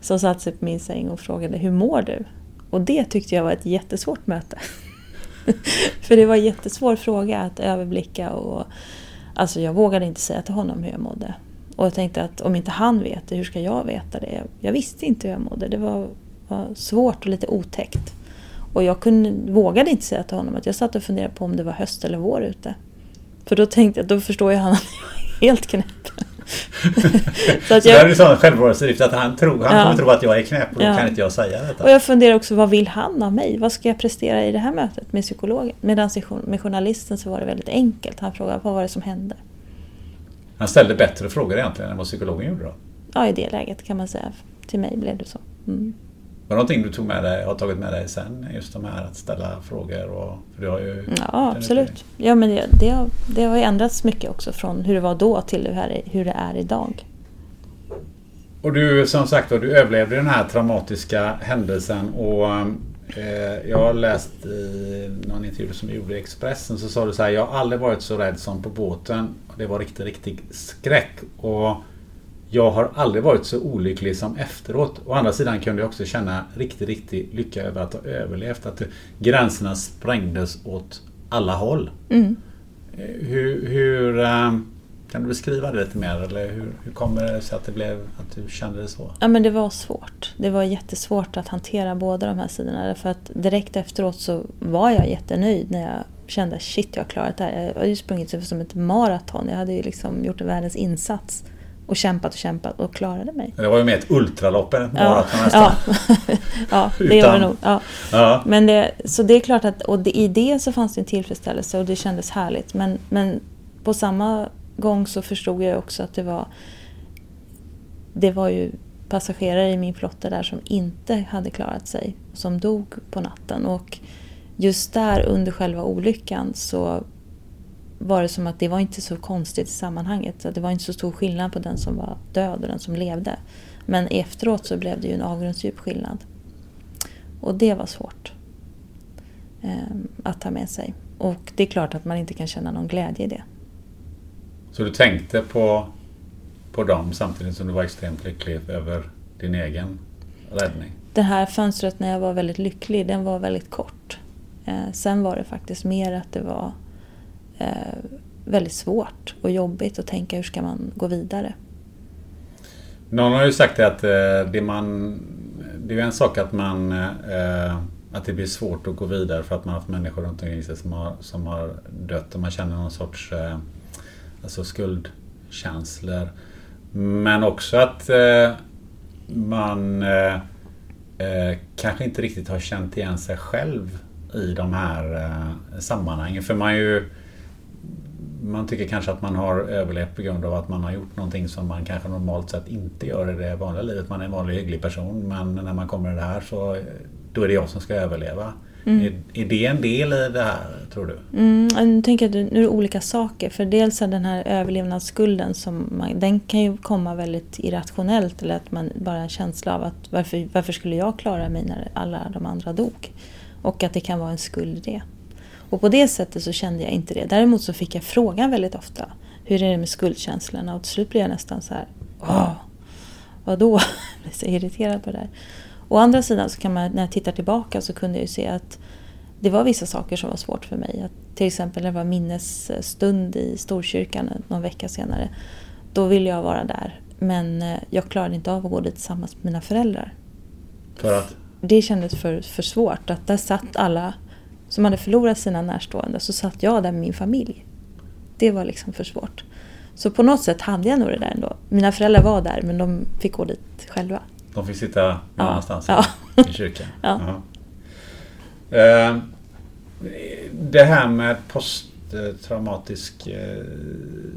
som satte sig på min säng och frågade hur mår du? Och det tyckte jag var ett jättesvårt möte. För det var en jättesvår fråga att överblicka och alltså jag vågade inte säga till honom hur jag mådde. Och jag tänkte att om inte han vet det, hur ska jag veta det? Jag visste inte hur jag mådde. Det var, var svårt och lite otäckt. Och jag kunde, vågade inte säga till honom att jag satt och funderade på om det var höst eller vår ute. För då tänkte jag, då förstår ju han att jag är helt knäpp. Så, att det jag- här är sån självbevarelsedrift att han, tror, han Ja. kommer tro att jag är knäpp och då Ja. kan inte jag säga detta. Och jag funderar också, vad vill han av mig? Vad ska jag prestera i det här mötet med psykologen? Medan med journalisten så var det väldigt enkelt. Han frågade, vad var det som hände? Han ställde bättre frågor egentligen än vad psykologen gjorde då. Ja, i det läget kan man säga. Till mig blev det så. Mm. Var det någonting du tog med dig, har tagit med dig sen? Just de här att ställa frågor och... För du har ju Ja, absolut. Ja, men det, det, har, det har ju ändrats mycket också från hur det var då till hur, här, hur det är idag. Och du som sagt du överlevde den här traumatiska händelsen och eh, jag har läst i någon intervju som du gjorde i Expressen så sa du så här, jag har aldrig varit så rädd som på båten. Det var riktigt, riktig skräck. Och jag har aldrig varit så olycklig som efteråt. Å andra sidan kunde jag också känna riktigt, riktig lycka över att ha överlevt. Att gränserna sprängdes åt alla håll. Mm. Eh, Hur, hur eh, kan du beskriva det lite mer? Eller hur, hur kommer det sig att det blev att du kände det så? Ja, men det var svårt. Det var jättesvårt att hantera båda de här sidorna. Därför att direkt efteråt så var jag jättenöjd när jag kände shit, jag har klarat det här. Jag hade ju sprungit som ett maraton. Jag hade ju liksom gjort en världens insats. Och kämpat och kämpat och klarade mig. Det var ju mer ett ultralopp än ett Ja, maraton nästan. ja. ja, det gör det Utan- nog. Ja. Ja. Men det, så det är klart att och det, i det så fanns det en tillfredsställelse och det kändes härligt. Men, men på samma gång så förstod jag också att det var det var ju passagerare i min flotta där som inte hade klarat sig, som dog på natten. Och just där under själva olyckan så var det som att det var inte så konstigt i sammanhanget. Det var inte så stor skillnad på den som var död och den som levde. Men efteråt så blev det ju en avgrundsdjup skillnad. Och det var svårt eh, att ta med sig. Och det är klart att man inte kan känna någon glädje i det. Så du tänkte på, på dem samtidigt som du var extremt lycklig över din egen räddning? Det här fönstret när jag var väldigt lycklig, den var väldigt kort. Eh, sen var det faktiskt mer att det var eh, väldigt svårt och jobbigt att tänka hur ska man gå vidare. Någon har ju sagt det att eh, det man... Det är en sak att man... eh, Att det blir svårt att gå vidare för att man har haft människor runt omkring sig som har, som har dött och man känner någon sorts eh, alltså skuldkänslor. Men också att eh, man eh, eh, kanske inte riktigt har känt igen sig själv i de här eh, sammanhangen. För man ju man tycker kanske att man har överlevt på grund av att man har gjort någonting som man kanske normalt sett inte gör i det vanliga livet. Man är en vanlig hygglig person men när man kommer i det här så eh, då är det jag som ska överleva. Mm. Är, är det en del i det här tror du? Mm, nu tänker jag att nu är det olika saker. För dels är den här överlevnadsskulden, som man, den kan ju komma väldigt irrationellt. Eller att man bara har en känsla av att varför, varför skulle jag klara mig när alla de andra dog? Och att det kan vara en skuld i det. Och på det sättet så kände jag inte det. Däremot så fick jag frågan väldigt ofta. Hur är det med skuldkänslorna? Och till slut blev jag nästan så här. Åh, vadå? Jag blev så irriterad på det där. Å andra sidan så kan man, när jag tittar tillbaka så kunde jag ju se att det var vissa saker som var svårt för mig. Att till exempel när det var minnesstund i Storkyrkan någon vecka senare. Då ville jag vara där. Men eh, jag klarade inte av att gå dit tillsammans med mina föräldrar. För att? Det kändes för, för svårt. Att där satt alla som hade förlorat sina närstående. Så satt jag där med min familj. Det var liksom för svårt. Så på något sätt hade jag nog det där ändå. Mina föräldrar var där men de fick gå dit själva. De fick sitta någon annanstans Ja. i kyrkan? Ja. Jaha. Eh, Det här med posttraumatisk eh,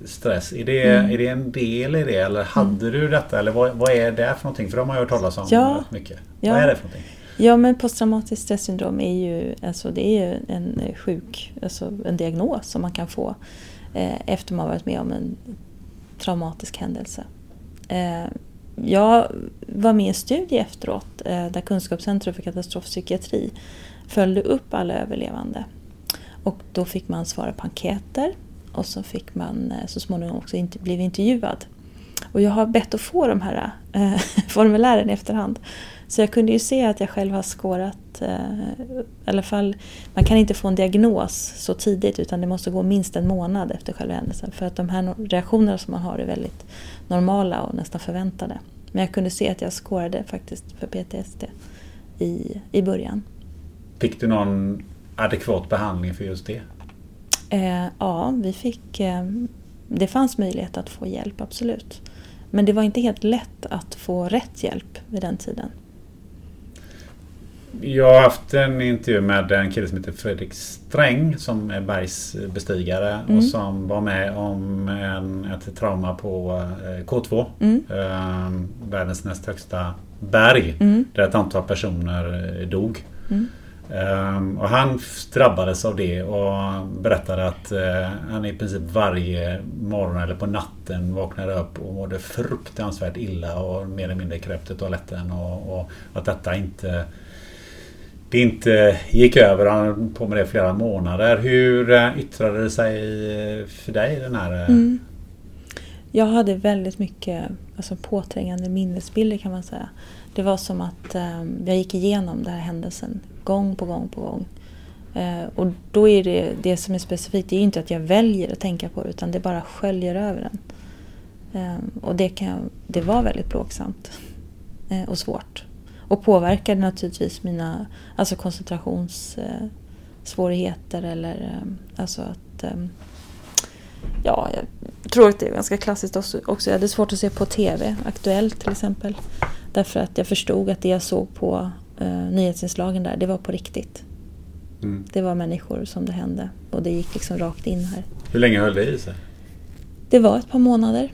stress, är det, Mm. är det en del i det eller hade du detta eller vad, vad är det för någonting? För de har jag hört talas om Ja. rätt mycket. Ja. Vad är det för någonting? Ja men posttraumatiskt stressyndrom är ju, alltså, det är ju en eh, sjuk, alltså en diagnos som man kan få eh, efter man varit med om en traumatisk händelse. Eh, jag var med i en studie efteråt eh, där Kunskapscentrum för katastrofpsykiatri följde upp alla överlevande. Och då fick man svara på enkäter och så fick man eh, så småningom också inte, bli intervjuad. Och jag har bett att få de här äh, formulären i efterhand. Så jag kunde ju se att jag själv har skårat, äh, i alla fall, man kan inte få en diagnos så tidigt utan det måste gå minst en månad efter själva händelsen. För att de här reaktionerna som man har är väldigt normala och nästan förväntade. Men jag kunde se att jag skårade faktiskt för PTSD i, i början. Fick du någon adekvat behandling för just det? Eh, ja, vi fick... Eh, det fanns möjlighet att få hjälp, absolut. Men det var inte helt lätt att få rätt hjälp vid den tiden. Jag har haft en intervju med en kille som heter Fredrik Sträng som är bergsbestigare Mm. och som var med om en, ett trauma på eh, K2. Mm. Eh, världens näst högsta berg. Mm. Där ett antal personer eh, dog. Ehm, och han drabbades av det och berättade att eh, han i princip varje morgon eller på natten vaknade upp och mådde fruktansvärt illa och mer eller mindre kröp till toaletten och, och att detta inte det inte gick över. Han höll på med det i flera månader. Hur eh, yttrade det sig eh, för dig den här... Eh? Mm. Jag hade väldigt mycket alltså, påträngande minnesbilder kan man säga. Det var som att eh, jag gick igenom den här händelsen gång på gång på gång. Eh, och då är det, det som är specifikt, det är inte att jag väljer att tänka på det utan det bara sköljer över en. Eh, och det, kan, det var väldigt plågsamt eh, och svårt. Och påverkade naturligtvis mina alltså koncentrationssvårigheter svårigheter eller eh, alltså att eh, Ja, jag tror att det är ganska klassiskt också. också. Jag hade svårt att se på TV, Aktuellt till exempel. Därför att jag förstod att det jag såg på eh, nyhetsinslagen där, det var på riktigt. Mm. Det var människor som det hände och det gick liksom rakt in här. Hur länge höll det i sig? Det var ett par månader.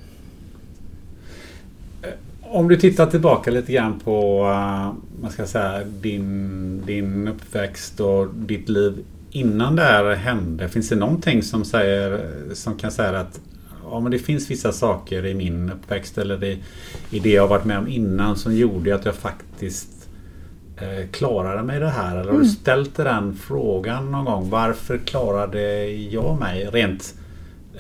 Om du tittar tillbaka lite grann på man ska säga, din, din uppväxt och ditt liv innan det här hände. Finns det någonting som, säger, som kan säga att ja, men det finns vissa saker i min uppväxt eller det, i det jag varit med om innan som gjorde att jag faktiskt eh, klarade mig det här? Eller har du Mm. ställt dig den frågan någon gång? Varför klarade jag mig rent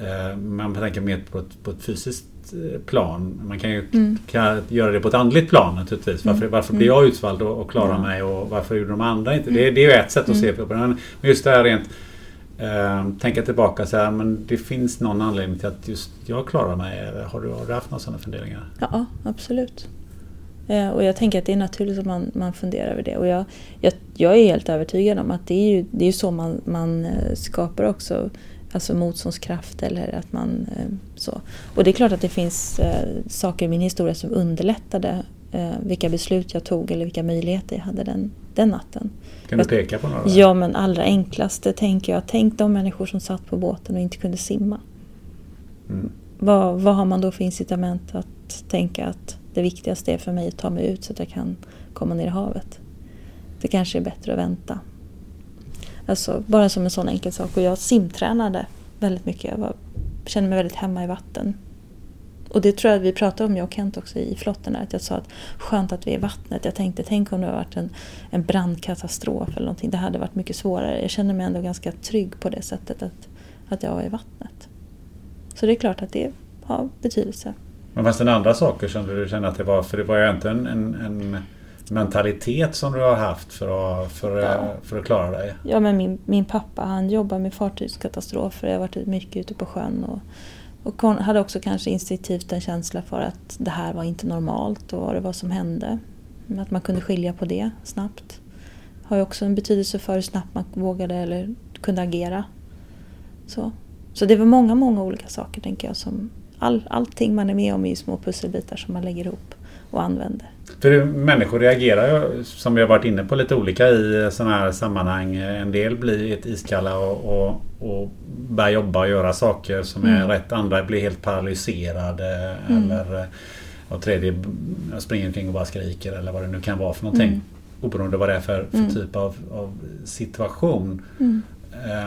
Eh, Man tänker mer på ett, på ett fysiskt eh, plan. Man kan ju Mm. kan göra det på ett andligt plan naturligtvis. Varför, Mm. varför Mm. blir jag utvald och, och klarar mig och varför gjorde de andra inte? Det, det är ju ett sätt att Mm. se på det. Men just det här rent eh, tänka tillbaka så här, men det finns någon anledning till att just jag klarar mig. Har du, har du haft några sådana funderingar? Ja, absolut. Eh, Och jag tänker att det är naturligt att man, man funderar över det. Och jag, jag, jag är helt övertygad om att det är ju, det är så man, man eh, skapar också alltså motståndskraft eller att man eh, så. Och det är klart att det finns eh, saker i min historia som underlättade eh, vilka beslut jag tog eller vilka möjligheter jag hade den, den natten. Kan du Jag- peka på några? Ja, men allra enklaste tänker jag, tänk de människor som satt på båten och inte kunde simma. Mm. Vad, vad har man då för incitament att tänka att det viktigaste är för mig att ta mig ut så att jag kan komma ner i havet? Det kanske är bättre att vänta. Alltså, bara som en sån enkel sak. Och jag simtränade väldigt mycket. Jag var, kände mig väldigt hemma i vatten. Och det tror jag att vi pratade om, jag och Kent också i flotten, att jag sa att skönt att vi är i vattnet. Jag tänkte, tänk om det hade varit en, en brandkatastrof eller någonting. Det hade varit mycket svårare. Jag känner mig ändå ganska trygg på det sättet att, att jag var i vattnet. Så det är klart att det har betydelse. Men fanns det andra saker som du kände att det var? För det var ju inte en, en, en mentalitet som du har haft för att, för, Ja. för att klara dig. Ja, men min, min pappa han jobbar med fartygskatastrofer. Jag har varit mycket ute på sjön. Och, och hade också kanske instinktivt en känsla för att det här var inte normalt och vad det var som hände. Att man kunde skilja på det snabbt. Har ju också en betydelse för hur snabbt man vågade eller kunde agera. Så, Så det var många, många olika saker tänker jag. Som all, allting man är med om är ju små pusselbitar som man lägger ihop och använder. För människor reagerar ju, som vi har varit inne på, lite olika i sådana här sammanhang. En del blir ett iskalla och, och, och börjar jobba och göra saker som är Mm. rätt. Andra blir helt paralyserade. Mm. Eller och tredje springer omkring och bara skriker eller vad det nu kan vara för någonting. Mm. Oberoende vad det är för, för Mm. typ av, av situation.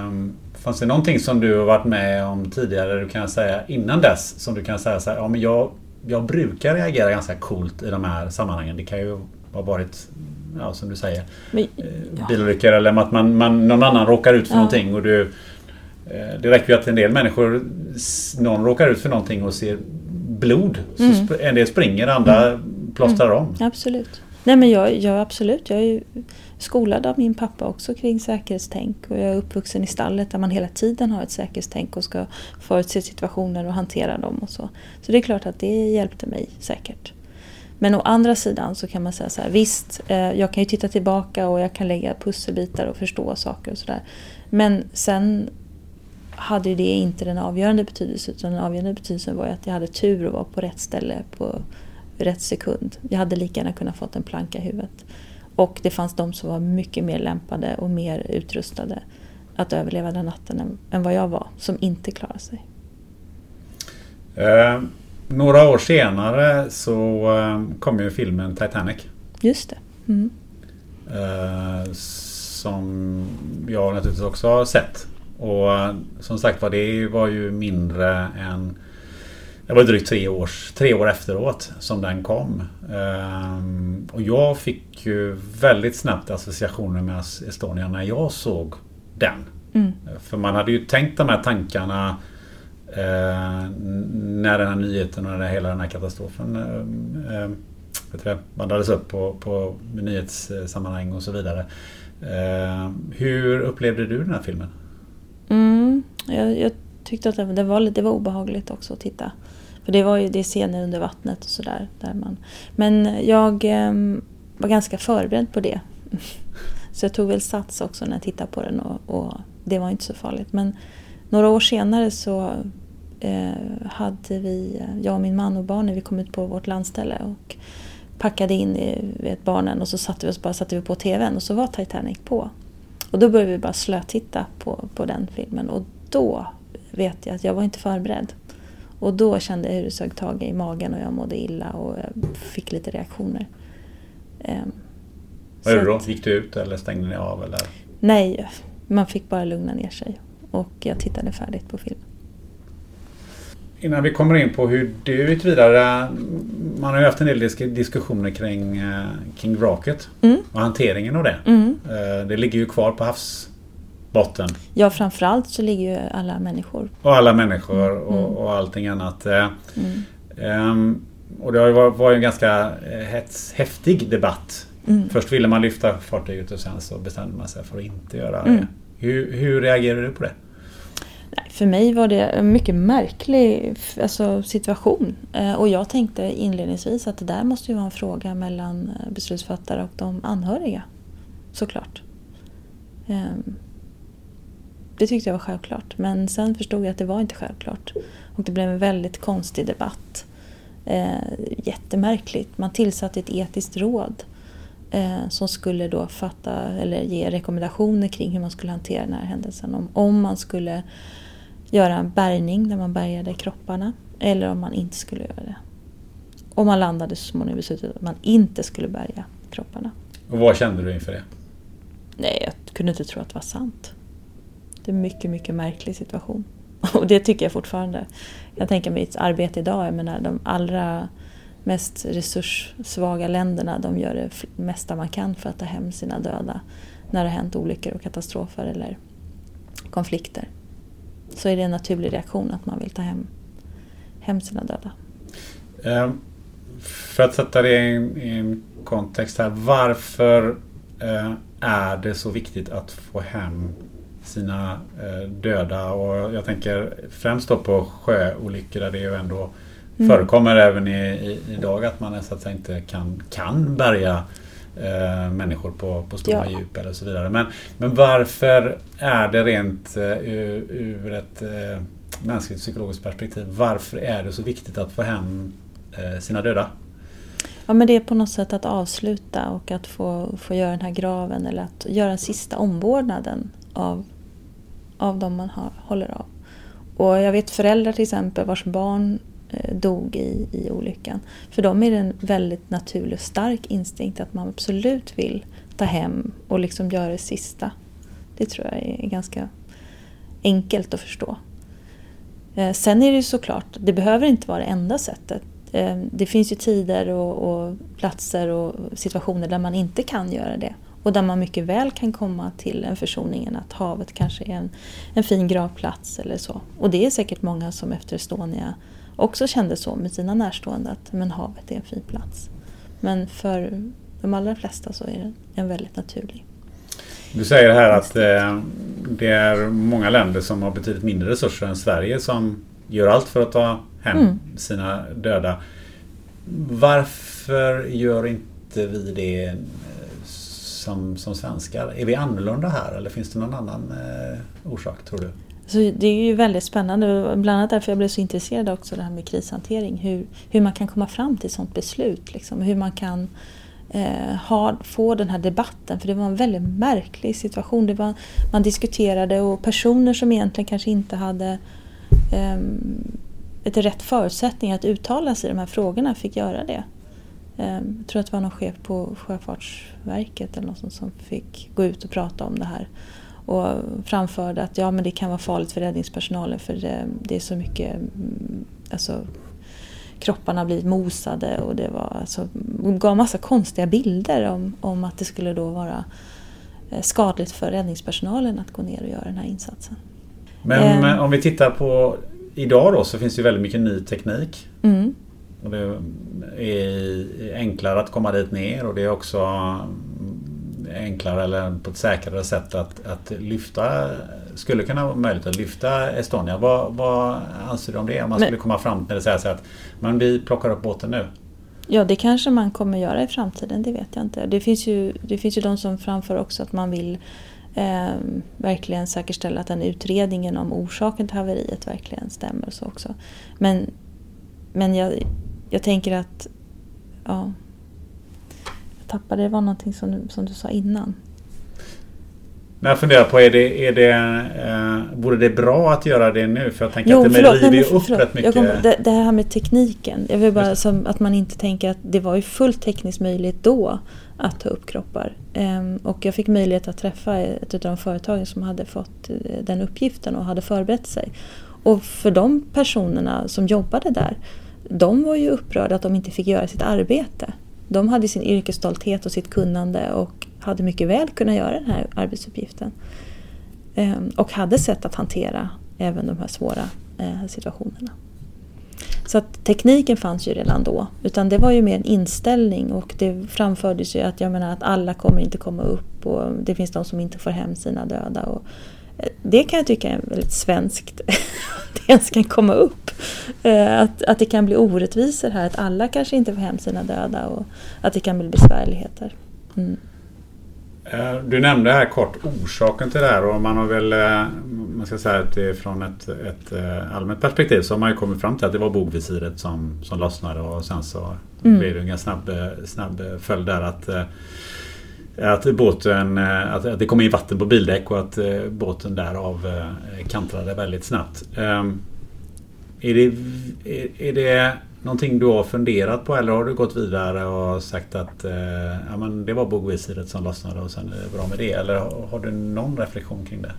Um, fanns det någonting som du har varit med om tidigare du kan säga innan dess som du kan säga så här, ja men jag, jag brukar reagera ganska coolt i de här sammanhangen. Det kan ju ha varit, ja som du säger, Men, eh, bilolyckor eller att man, man, någon annan råkar ut för Ja. någonting och du eh, det räcker ju att en del människor, någon råkar ut för någonting och ser blod. Mm. en del springer, andra plåstrar om. Absolut. Nej men jag, jag absolut. Jag är skolad av min pappa också kring säkerhetstänk. Och jag är uppvuxen i stallet där man hela tiden har ett säkerhetstänk och ska förutse situationer och hantera dem och så. Så det är klart att det hjälpte mig säkert. Men å andra sidan så kan man säga så här, visst, eh, jag kan ju titta tillbaka och jag kan lägga pusselbitar och förstå saker och sådär. Men sen hade ju det inte den avgörande betydelsen utan den avgörande betydelsen var ju att jag hade tur och var på rätt ställe på rätt sekund. Jag hade lika gärna kunnat fått en planka i huvudet. Och det fanns de som var mycket mer lämpade och mer utrustade att överleva den natten än, vad jag var, som inte klarade sig. Eh, några år senare så eh, kom ju filmen Titanic. Just det. Mm. Eh, som jag naturligtvis också har sett. Och eh, som sagt var det var ju mindre än Det var drygt tre, års, tre år efteråt som den kom. Ehm, och jag fick ju väldigt snabbt associationer med Estonia när jag såg den. Mm. För man hade ju tänkt de här tankarna eh, när den här nyheten och hela den här katastrofen eh, eh, bandades upp på, på nyhetssammanhang och så vidare. Eh, hur upplevde du den här filmen? Mm, jag, jag tyckte att det, det, var, lite- det var obehagligt också att titta. För det var ju det är scener under vattnet och sådär. där man- Men jag ehm, var ganska förberedd på det. Så jag tog väl sats också när jag tittade på den och, och det var inte så farligt. Men några år senare så eh, hade vi, eh, jag och min man och barnen, vi kom ut på vårt landställe och packade in i, vet, barnen och så satte vi oss bara satte vi på TVn och så var Titanic på. Och då började vi bara slötitta på, på den filmen och då vet jag att jag var inte förberedd. Och då kände jag hur det sög tag i magen och jag mådde illa och jag fick lite reaktioner. Ehm, Vad gjorde du då? Gick du ut eller stängde ni av? Eller? Nej, man fick bara lugna ner sig. Och jag tittade färdigt på filmen. Innan vi kommer in på hur du gick vidare. Man har ju haft en del disk- diskussioner kring, eh, kring vraket Mm. och hanteringen av det. Mm. Eh, Det ligger ju kvar på havsbotten. Ja, framförallt så ligger ju alla människor. Och alla människor och, Mm. och allting annat. Eh, Mm. ehm, Och det har ju varit, var en ganska eh, hets, häftig debatt. Mm. Först ville man lyfta fartyget och sen så bestämde man sig för att inte göra det. Mm. Hur, hur reagerade du på det? Nej, för mig var det en mycket märklig alltså, situation. Eh, Och jag tänkte inledningsvis att det där måste ju vara en fråga mellan beslutsfattare och de anhöriga. Såklart. Det tyckte jag var självklart. Men sen förstod jag att det var inte självklart. Och det blev en väldigt konstig debatt. Eh, jättemärkligt. Man tillsatte ett etiskt råd eh, som skulle då fatta eller ge rekommendationer kring hur man skulle hantera den här händelsen. Om, om man skulle göra en bärgning där man bärgade kropparna eller om man inte skulle göra det. Och man landade så småningom i beslutet att man inte skulle bärga kropparna. Och vad kände du inför det? Nej, jag kunde inte tro att det var sant. Det är en mycket, mycket märklig situation. Och det tycker jag fortfarande. Jag tänker mitt arbete idag, jag menar de allra mest resurssvaga länderna, de gör det mesta man kan för att ta hem sina döda när det har hänt olyckor och katastrofer eller konflikter. Så är det en naturlig reaktion att man vill ta hem, hem sina döda. Ehm, för att sätta det i en, kontext här. Varför eh, är det så viktigt att få hem sina eh, döda? Och jag tänker främst då på sjöolyckor där det ju ändå Mm. förekommer även i, i, idag att man så att säga inte kan, kan bärga eh, människor på, på stora Ja. djup eller så vidare. Men, men varför är det rent eh, ur, ur ett eh, mänskligt psykologiskt perspektiv. Varför är det så viktigt att få hem eh, sina döda? Ja men det är på något sätt att avsluta och att få, få göra den här graven eller att göra sista omvårdnaden av, av de man har, håller av. Och jag vet föräldrar till exempel vars barn eh, dog i, i olyckan. För dem är det en väldigt naturlig och stark instinkt att man absolut vill ta hem och liksom göra det sista. Det tror jag är ganska enkelt att förstå. Eh, sen är det ju såklart, det behöver inte vara det enda sättet. Eh, det finns ju tider och, och, platser och situationer där man inte kan göra det. Och där man mycket väl kan komma till en försoning, att havet kanske är en, en fin gravplats eller så. Och det är säkert många som efter Estonia också kände så med sina närstående, att men havet är en fin plats. Men för de allra flesta så är det en väldigt naturlig. Du säger här att eh, det är många länder som har betydligt mindre resurser än Sverige som gör allt för att ta hem mm. sina döda. Varför gör inte vi det som, som svenskar? Är vi annorlunda här eller finns det någon annan eh, orsak tror du? Så det är ju väldigt spännande, bland annat därför jag blev så intresserad också det här med krishantering. Hur, hur man kan komma fram till ett sådant beslut. Liksom. Hur man kan eh, ha, få den här debatten. För det var en väldigt märklig situation. Det var, man diskuterade och personer som egentligen kanske inte hade eh, ett rätt förutsättning att uttala sig i de här frågorna fick göra det. Eh, jag tror att det var någon chef på Sjöfartsverket eller något som fick gå ut och prata om det här. Och framförde att ja, men det kan vara farligt för räddningspersonalen för det, det är så mycket mm, alltså, kropparna blivit mosade och det var alltså, gav massa konstiga bilder om, om att det skulle då vara eh, skadligt för räddningspersonalen att gå ner och göra den här insatsen. Men eh. om vi tittar på idag då så finns det väldigt mycket ny teknik. Mm. Och det är enklare att komma dit ner och det är också enklare eller på ett säkrare sätt att, att lyfta skulle kunna vara möjligt att lyfta Estonia. Vad, vad anser du om det? Om man men, skulle komma fram till att säga att men vi plockar upp båten nu. Ja, det kanske man kommer göra i framtiden, det vet jag inte. Det finns ju, det finns ju de som framför också att man vill eh, verkligen säkerställa att den utredningen om orsaken till haveriet verkligen stämmer. Och så också. Men, men jag, jag tänker att... Ja, jag tappade, det var någonting som, som du sa innan. Men jag funderar på, är det, är det, eh, vore det bra att göra det nu? För jag tänker jo, att det förlåt, river ju upp förlåt. rätt mycket. Kom, det, det, här med tekniken. Jag vill bara som, att man inte tänker att det var ju fullt tekniskt möjligt då att ta upp kroppar. Um, och jag fick möjlighet att träffa ett av de företagen som hade fått eh, den uppgiften och hade förberett sig. Och för de personerna som jobbade där, de var ju upprörda att de inte fick göra sitt arbete. De hade sin yrkesstolthet och sitt kunnande och hade mycket väl kunnat göra den här arbetsuppgiften. Ehm, och hade sätt att hantera även de här svåra eh, situationerna. Så att tekniken fanns ju redan då. Utan det var ju mer en inställning och det framfördes ju att jag menar att alla kommer inte komma upp och det finns de som inte får hem sina döda. Och det kan jag tycka är väldigt svenskt. att det ens kan komma upp. Eh, att, att det kan bli orättvisor här, att alla kanske inte får hem sina döda och att det kan bli besvärligheter. Mm. Eh, du nämnde här kort orsaken till det här och man har väl, eh, man ska säga att det är från ett, ett allmänt perspektiv så har man ju kommit fram till att det var bogvisiret som, som lossnade och sen så mm. blev det en ganska snabb, snabb följd där att att båten, eh, att det kom in vatten på bildäck och att eh, båten därav eh, kantrade väldigt snabbt. Ehm, är det, är det någonting du har funderat på eller har du gått vidare och sagt att ja, men det var bogvisiret som lossnade och sen är det bra med det? Eller har du någon reflektion kring det?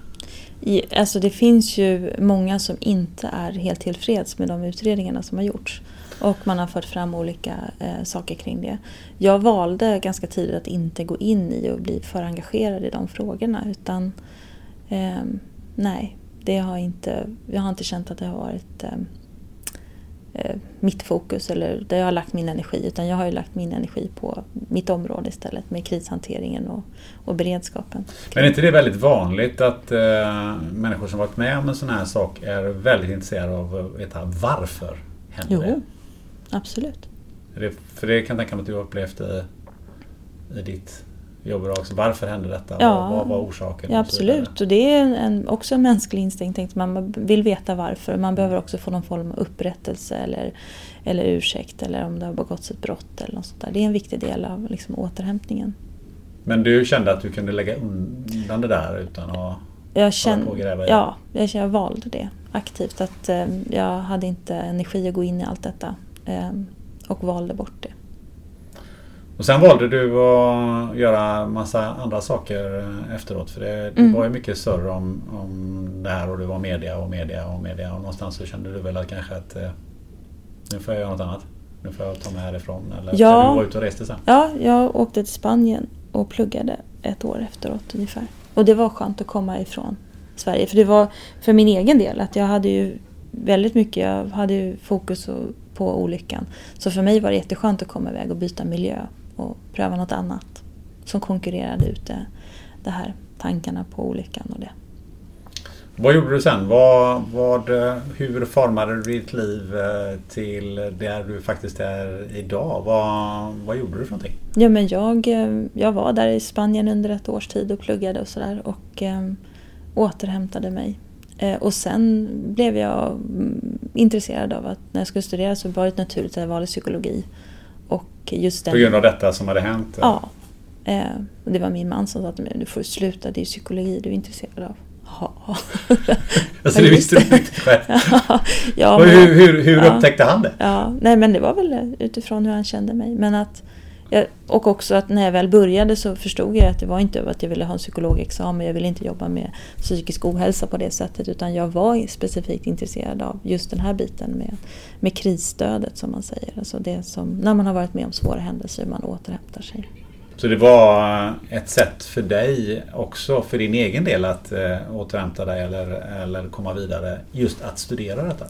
Alltså det finns ju många som inte är helt tillfreds med de utredningarna som har gjorts. Och man har fört fram olika eh, saker kring det. Jag valde ganska tidigt att inte gå in i och bli för engagerad i de frågorna. Utan eh, nej, det har inte, jag har inte känt att det har varit eh, Eh, mitt fokus eller där jag har lagt min energi utan jag har ju lagt min energi på mitt område istället med krishanteringen och, och beredskapen. Men är inte det väldigt vanligt att eh, människor som varit med om en sån här sak är väldigt intresserade av att veta varför händer jo, det? Absolut. För det kan jag tänka mig att du har upplevt i, i ditt jobbar du också. Varför hände detta? Ja. Vad var orsaken? Ja, Och absolut. Och det är en, också en mänsklig instinkt. Man vill veta varför. Man behöver också få någon form av upprättelse eller, eller ursäkt eller om det har begåtts ett brott eller något sånt där. Det är en viktig del av liksom, återhämtningen. Men du kände att du kunde lägga undan det där utan att Jag, känn, på och gräva i? ja, jag, jag valde det aktivt. Att eh, Jag hade inte energi att gå in i allt detta. Eh, och valde bort det. Och sen valde du att göra massa andra saker eh, efteråt. För det, det Mm. var ju mycket surr om, om det här och det var media och media och media. Och någonstans så kände du väl att kanske att eh, nu får jag göra något annat. Nu får jag ta mig härifrån. Eller Ja. du var ute och reste sen. Ja, jag åkte till Spanien och pluggade ett år efteråt ungefär. Och det var skönt att komma ifrån Sverige. För det var för min egen del att jag hade ju väldigt mycket, jag hade ju fokus och- på olyckan. Så för mig var det jätteskönt att komma iväg och byta miljö och pröva något annat. Som konkurrerade ut det, det här tankarna på olyckan och det. Vad gjorde du sen? Vad, vad, hur formade du ditt liv eh, till där du faktiskt är idag? Vad, vad gjorde du för någonting? Ja, men jag, eh, jag var där i Spanien under ett års tid och pluggade och sådär och eh, återhämtade mig. Eh, och sen blev jag mm, intresserad av att när jag skulle studera så var det naturligt att jag valde psykologi. Och just den... På grund av detta som hade hänt? Ja. Eh, och det var min man som sa till mig, du får sluta, det är psykologi du är intresserad av. Ja. Alltså Ja, det visste du inte själv? ja, men- hur, hur, hur ja. upptäckte han det? Ja, nej men det var väl utifrån hur han kände mig. Men att, jag, och också att när jag väl började så förstod jag att det var inte att jag ville ha en psykologexamen. Jag ville inte jobba med psykisk ohälsa på det sättet. Utan jag var specifikt intresserad av just den här biten med, med krisstödet som man säger. Alltså det som, när man har varit med om svåra händelser, hur man återhämtar sig. Så det var eh, ett sätt för dig också, för din egen del att eh, återhämta dig eller, eller komma vidare, just att studera detta?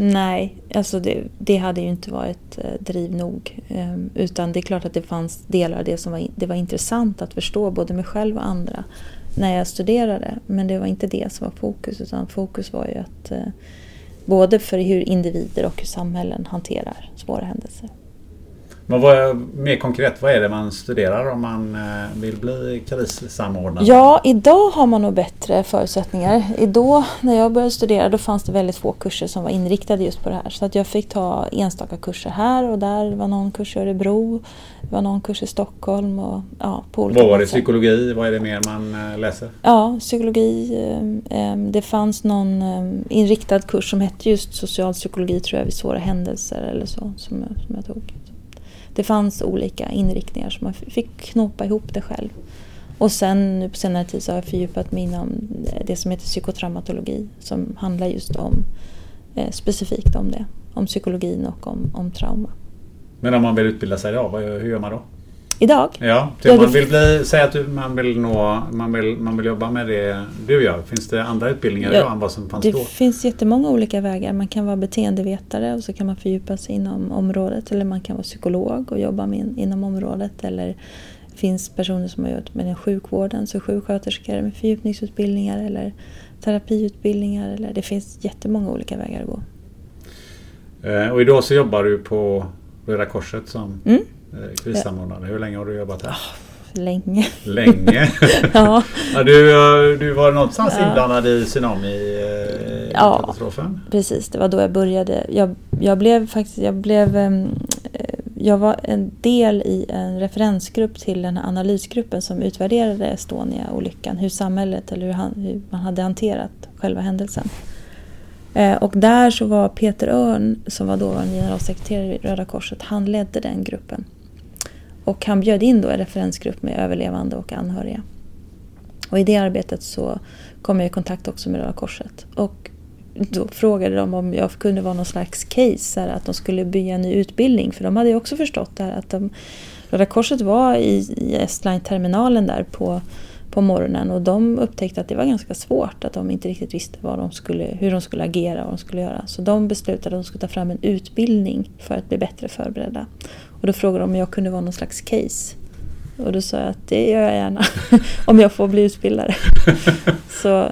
Nej, alltså det, det hade ju inte varit eh, driv nog. Ehm, utan det är klart att det fanns delar av det som var, det var intressant att förstå, både mig själv och andra, när jag studerade. Men det var inte det som var fokus, utan fokus var ju att eh, både för hur individer och hur samhällen hanterar svåra händelser. Men vad, mer konkret, vad är det man studerar om man eh, vill bli krissamordnare? Ja, idag har man nog bättre förutsättningar. Idag när jag började studera då fanns det väldigt få kurser som var inriktade just på det här. Så att jag fick ta enstaka kurser här och där. Det var någon kurs i Örebro, det var någon kurs i Stockholm och ja, på olika Vad var det? platser. Psykologi? Vad är det mer man eh, läser? Ja, psykologi. eh, Det fanns någon inriktad kurs som hette just socialpsykologi tror jag vid svåra händelser eller så som jag, som jag tog. Det fanns olika inriktningar så man fick knåpa ihop det själv. Och sen nu på senare tid så har jag fördjupat mig inom eh, det som heter psykotraumatologi som handlar just om eh, specifikt om det. Om psykologin och om, om trauma. Men om man vill utbilda sig idag, hur gör man då? Idag? Ja, om man det- vill bli, säg att du, man vill nå, man vill, man vill jobba med det du gör. Finns det andra utbildningar Ja, idag än vad som fanns Det då? finns jättemånga olika vägar. Man kan vara beteendevetare och så kan man fördjupa sig inom området. Eller man kan vara psykolog och jobba med, inom området. Eller det finns personer som har gjort med den sjukvården, så sjuksköterskor med fördjupningsutbildningar eller terapiutbildningar. Eller, det finns jättemånga olika vägar att gå. Eh, Och idag så jobbar du på Röda Korset som Mm. Eh, krissamordnare. Hur länge har du jobbat här? Länge. Länge? ja. ja, du, eh, du var någonstans Ja. inblandad i Ja. tsunami-katastrofen? Precis, det var då jag började. Jag, jag blev faktiskt, jag blev, eh, jag var en del i en referensgrupp till den här analysgruppen som utvärderade Estonia-olyckan. Hur samhället, eller hur, han, hur man hade hanterat själva händelsen. Eh, Och där så var Peter Örn, som var dåvarande generalsekreterare i Röda Korset, han ledde den gruppen. Och han bjöd in då en referensgrupp med överlevande och anhöriga. Och i det arbetet så kom jag i kontakt också med Röda Korset. Och då frågade de om jag kunde vara någon slags case, här, att de skulle bygga en ny utbildning. För de hade ju också förstått det här att de, Röda Korset var i, i Estline-terminalen där på, på morgonen och de upptäckte att det var ganska svårt, att de inte riktigt visste vad de skulle, hur de skulle agera och vad de skulle göra. Så de beslutade att de skulle ta fram en utbildning för att bli bättre förberedda. Och då frågade de om jag kunde vara någon slags case. Och då sa jag att det gör jag gärna, om jag får bli utbildare. Så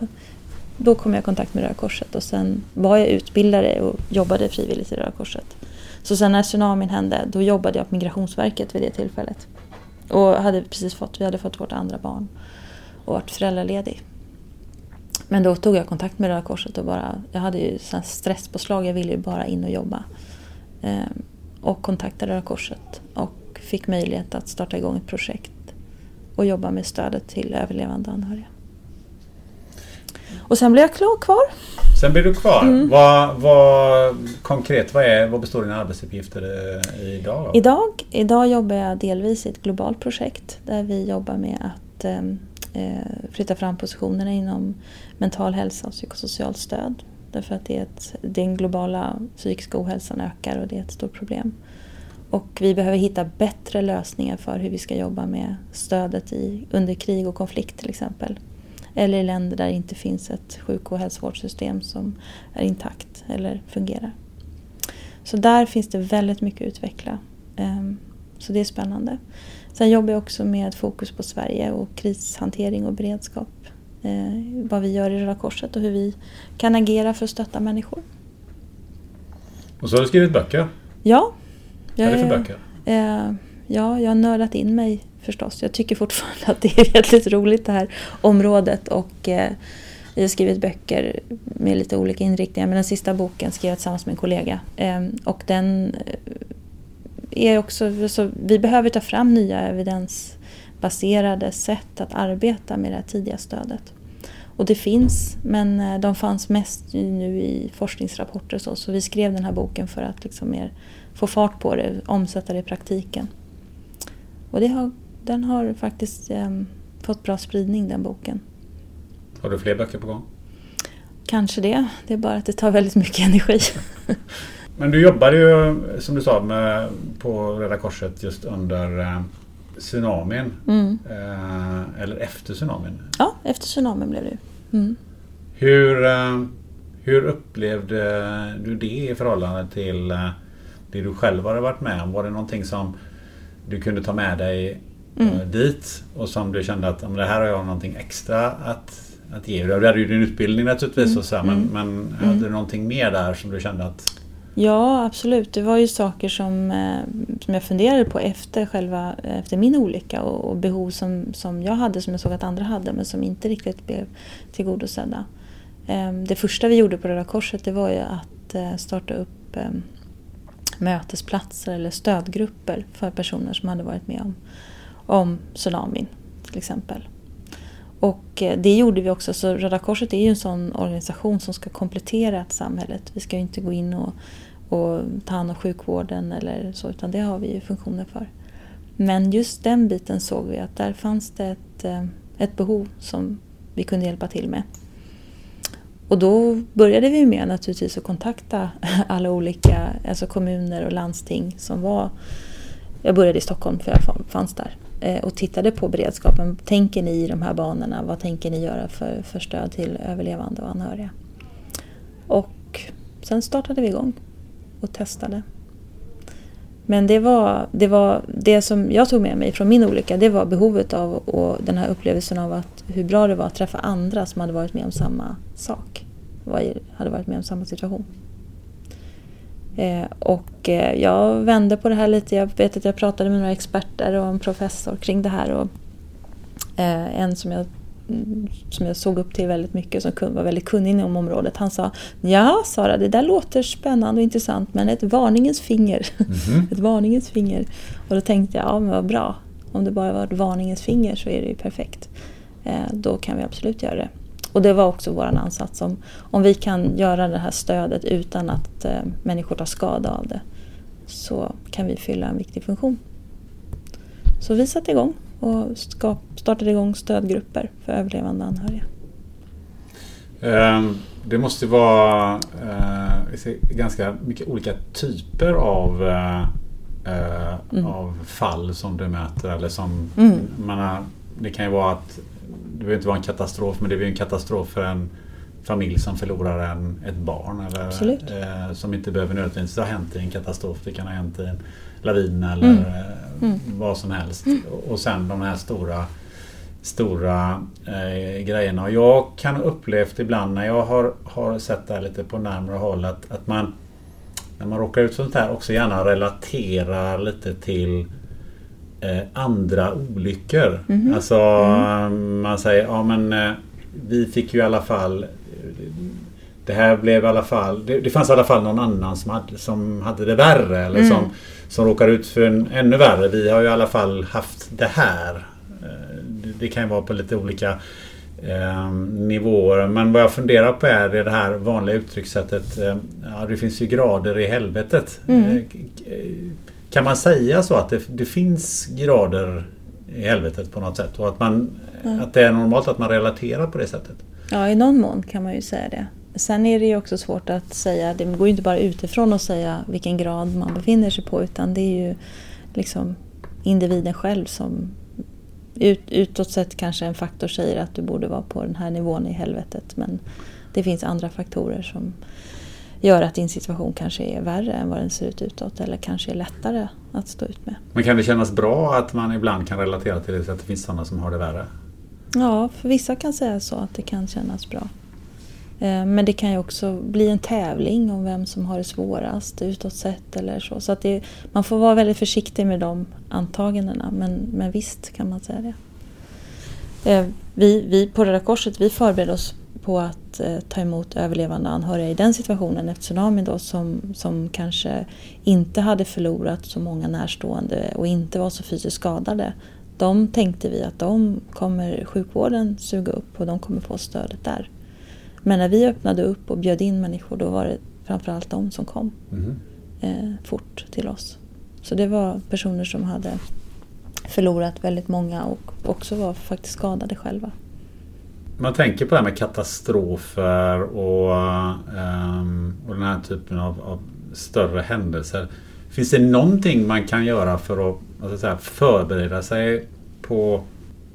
då kom jag i kontakt med Röda Korset och sen var jag utbildare och jobbade frivilligt i Röda Korset. Så sen när tsunamin hände, då jobbade jag på Migrationsverket vid det tillfället. Och hade precis fått, vi hade fått vårt andra barn och varit föräldraledig. Men då tog jag kontakt med Röda Korset och bara, jag hade ju stresspåslag, jag ville ju bara in och jobba. Eh, och kontaktade Röda Korset och fick möjlighet att starta igång ett projekt och jobba med stödet till överlevande anhöriga. Och sen blev jag kvar. Sen blir du kvar. Mm. Vad, vad, konkret, vad, är, vad består dina arbetsuppgifter idag? Idag, idag jobbar jag delvis i ett globalt projekt där vi jobbar med att ehm, eh, flytta fram positionerna inom mental hälsa och psykosocialt stöd. Därför att det är ett, den globala psykiska ohälsan ökar och det är ett stort problem. Och vi behöver hitta bättre lösningar för hur vi ska jobba med stödet i, under krig och konflikt till exempel. Eller i länder där det inte finns ett sjuk och hälsovårdssystem som är intakt eller fungerar. Så där finns det väldigt mycket att utveckla. Ehm, så det är spännande. Sen jobbar jag också med fokus på Sverige och krishantering och beredskap. Ehm, vad vi gör i Röda Korset och hur vi kan agera för att stötta människor. Och så har du skrivit böcker. Ja. Vad är det för böcker? Eh, ja, jag har nördat in mig förstås. Jag tycker fortfarande att det är väldigt roligt det här området och eh, jag har skrivit böcker med lite olika inriktningar men den sista boken skrev jag tillsammans med en kollega. Eh, och den eh, är också, så vi behöver ta fram nya evidensbaserade sätt att arbeta med det här tidiga stödet. Och det finns, men eh, de fanns mest nu i forskningsrapporter och så, så vi skrev den här boken för att liksom mer få fart på det, omsätta det i praktiken. Och det har den har faktiskt eh, fått bra spridning den boken. Har du fler böcker på gång? Kanske det. Det är bara att det tar väldigt mycket energi. Men du jobbade ju som du sa med, på Röda Korset just under eh, tsunamin. Mm. Eh, eller efter tsunamin? Ja, efter tsunamin blev det mm. hur, eh, hur upplevde du det i förhållande till eh, det du själv hade varit med om? Var det någonting som du kunde ta med dig mm. Eh, dit. Och som du kände att det här har jag någonting extra att, att ge. Du hade ju din utbildning naturligtvis mm. och så, men, mm. men hade mm. du någonting mer där som du kände att Ja, absolut. Det var ju saker som, eh, som jag funderade på efter, själva, eh, efter min olycka och, och, behov som, som jag hade, som jag såg att andra hade, men som inte riktigt blev tillgodosedda. Eh, det första vi gjorde på Röda Korset det var ju att starta upp mötesplatser eller stödgrupper för personer som hade varit med om om tsunamin till exempel. Och det gjorde vi också, så Röda Korset är ju en sån organisation som ska komplettera samhället. Vi ska ju inte gå in och, och ta hand om sjukvården eller så, utan det har vi ju funktioner för. Men just den biten såg vi att där fanns det ett, eh, ett behov som vi kunde hjälpa till med. Och då började vi med naturligtvis att kontakta alla olika alltså kommuner och landsting som var... Jag började i Stockholm för jag fanns där. Eh, och tittade på beredskapen. Tänker ni i de här banorna? Vad tänker ni göra för, för stöd till överlevande och anhöriga? Och sen startade vi igång och testade. Men det var, det var det som jag tog med mig från min olycka, det var behovet av och den här upplevelsen av att hur bra det var att träffa andra som hade varit med om samma sak. Hade varit med om samma situation. Eh, och eh, jag vände på det här lite. Jag vet att jag pratade med några experter och en professor kring det här. Och, eh, en som jag, som jag såg upp till väldigt mycket, som var väldigt kunnig inom området, han sa Ja Sara, det där låter spännande och intressant men ett varningens finger. Mm -hmm. ett varningens finger. Och då tänkte jag, ja men vad bra. Om det bara var ett varningens finger så är det ju perfekt. Då kan vi absolut göra det. Och det var också vår ansats. Om, om vi kan göra det här stödet utan att eh, människor tar skada av det så kan vi fylla en viktig funktion. Så vi satte igång och startade igång stödgrupper för överlevande anhöriga. Ehm, det måste vara eh, ganska mycket olika typer av, eh, mm. av fall som du möter. Eller som, mm. man det kan ju vara att det behöver inte vara en katastrof men det blir en katastrof för en familj som förlorar en, ett barn. Eller, eh, som inte behöver nödvändigtvis ha hänt i en katastrof. Det kan ha hänt i en lavin eller mm. Mm. vad som helst. Mm. Och sen de här stora stora eh, grejerna. Och jag kan upplevt ibland när jag har, har sett det här lite på närmare håll att, att man när man råkar ut för sånt här också gärna relaterar lite till eh, andra olyckor. Mhm. Alltså man säger ja men eh, vi fick ju i alla fall det här blev i alla fall Det, det fanns i alla fall någon annan som hade, som hade det värre eller Mm. som, som råkar ut för en ännu värre. Vi har ju i alla fall haft det här. Eh, Det, kan ju vara på lite olika eh, nivåer. Men vad jag funderar på är det här vanliga uttryckssättet. Eh, ja, det finns ju grader i helvetet. Mm. Eh, eh, Kan man säga så att det, det finns grader i helvetet på något sätt? Och att, man, Ja. att det är normalt att man relaterar på det sättet? Ja, i någon mån kan man ju säga det. Sen är det ju också svårt att säga, det går ju inte bara utifrån att säga vilken grad man befinner sig på utan det är ju liksom individen själv som ut, utåt sett kanske en faktor säger att du borde vara på den här nivån i helvetet men det finns andra faktorer som gör att din situation kanske är värre än vad den ser ut utåt eller kanske är lättare att stå ut med. Men kan det kännas bra att man ibland kan relatera till det så att det finns sådana som har det värre? Ja, för vissa kan säga så att det kan kännas bra. Eh, men det kan ju också bli en tävling om vem som har det svårast utåt sett eller så. Så att det, man får vara väldigt försiktig med de antagandena. Men, men visst kan man säga det. Eh, vi, vi på Röda Korset vi förbereder oss på att eh, ta emot överlevande anhöriga i den situationen efter tsunamin då som, som kanske inte hade förlorat så många närstående och inte var så fysiskt skadade. De tänkte vi att de kommer sjukvården suga upp och de kommer få stödet där. Men när vi öppnade upp och bjöd in människor då var det framförallt de som kom Mhm. eh, fort till oss. Så det var personer som hade förlorat väldigt många och också var faktiskt skadade själva. Man tänker på det här med katastrofer och, ehm, och den här typen av, av större händelser. Finns det någonting man kan göra för att, jag säga, förbereda sig på,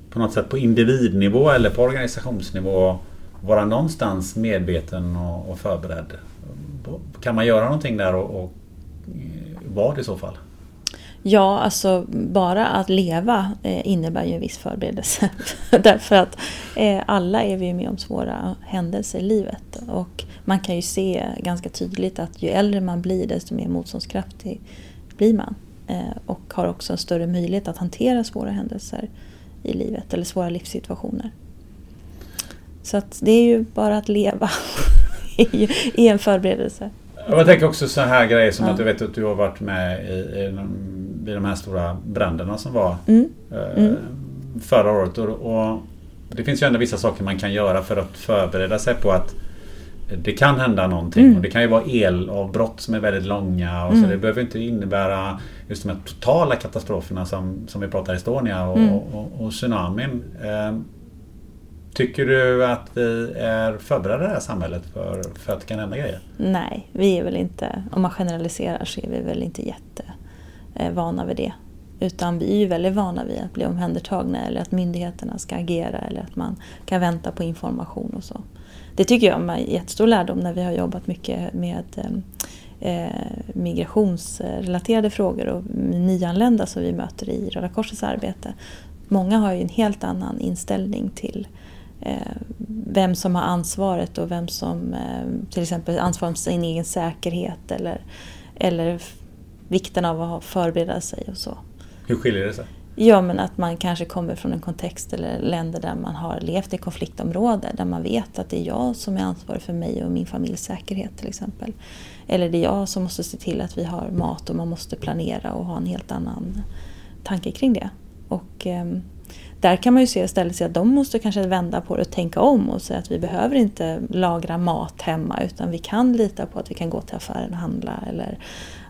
på något sätt på individnivå eller på organisationsnivå? Vara någonstans medveten och, och förberedd. Kan man göra någonting där och, och eh, vad i så fall? Ja, alltså bara att leva eh, innebär ju en viss förberedelse. Därför att eh, alla är vi med om svåra händelser i livet. Och man kan ju se ganska tydligt att ju äldre man blir desto mer motståndskraftig blir man. Och har också en större möjlighet att hantera svåra händelser i livet eller svåra livssituationer. Så att det är ju bara att leva är en förberedelse. Jag tänker också så här grejer som Ja. att du vet att du har varit med i, i, de, i de här stora bränderna som var Mm. eh, Mm. förra året. Och, och det finns ju ändå vissa saker man kan göra för att förbereda sig på att det kan hända någonting. Mm. Och det kan ju vara elavbrott som är väldigt långa. Och så Mm. det behöver inte innebära just de här totala katastroferna som, som vi pratar Estonia och, Mm. och, och, och tsunamin. Eh, tycker du att vi är förberedda i det här samhället för, för att det kan hända grejer? Nej, vi är väl inte, om man generaliserar så är vi väl inte jättevana eh, vid det. Utan vi är ju väldigt vana vid att bli omhändertagna eller att myndigheterna ska agera eller att man kan vänta på information och så. Det tycker jag är en jättestor lärdom när vi har jobbat mycket med eh, eh, migrationsrelaterade frågor och nyanlända som vi möter i Röda Korsets arbete. Många har ju en helt annan inställning till vem som har ansvaret och vem som eh, till exempel ansvarar för sin egen säkerhet eller, eller vikten av att förbereda sig och så. Hur skiljer det sig? Ja, men att man kanske kommer från en kontext eller länder där man har levt i konfliktområden där man vet att det är jag som är ansvarig för mig och min familjs säkerhet till exempel. Eller det är jag som måste se till att vi har mat och man måste planera och ha en helt annan tanke kring det. Och ehm, där kan man ju se istället se att de måste kanske vända på det och tänka om och säga att vi behöver inte lagra mat hemma utan vi kan lita på att vi kan gå till affären och handla. Eller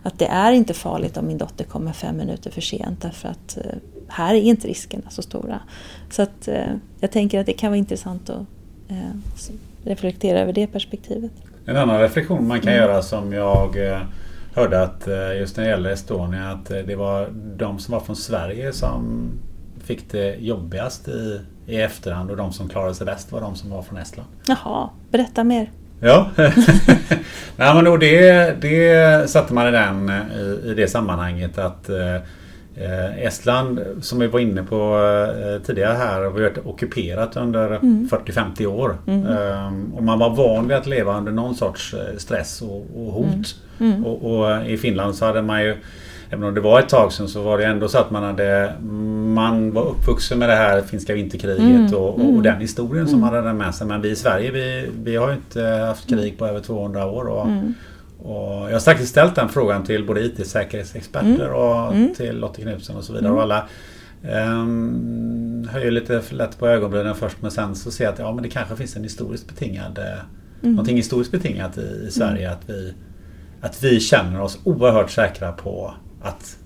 att det är inte farligt om min dotter kommer fem minuter för sent därför att eh, här är inte riskerna så stora. Så att eh, jag tänker att det kan vara intressant att eh, reflektera över det perspektivet. En annan reflektion man kan Mm. göra som jag hörde att just när det gäller Estonia att det var de som var från Sverige som fick det jobbigast i, i efterhand och de som klarade sig bäst var de som var från Estland. Jaha, berätta mer. Ja, Nej, men då det, det satte man i, den, eh, i, i det sammanhanget att eh, eh, Estland som vi var inne på eh, tidigare här har varit ockuperat under Mm. 40-50 år. Mm. Ehm, och man var van vid att leva under någon sorts eh, stress och, och hot. Mm. Och, och i Finland så hade man ju Även om det var ett tag sedan så var det ändå så att man hade Man var uppvuxen med det här finska vinterkriget Mm, och, och, mm. och den historien som Mm. man hade med sig. Men vi i Sverige vi, vi har ju inte haft krig på över 200 år. Och, Mm. och jag har faktiskt ställt den frågan till både IT-säkerhetsexperter Mm. och Mm. till Lotte Knutsson och så vidare. Mm. Och alla um, höjer lite lätt på ögonbrynen först men sen så ser jag att ja, men det kanske finns en historiskt betingad eh, Mm. Någonting historiskt betingat i, i Sverige. Att, vi, att vi känner oss oerhört säkra på att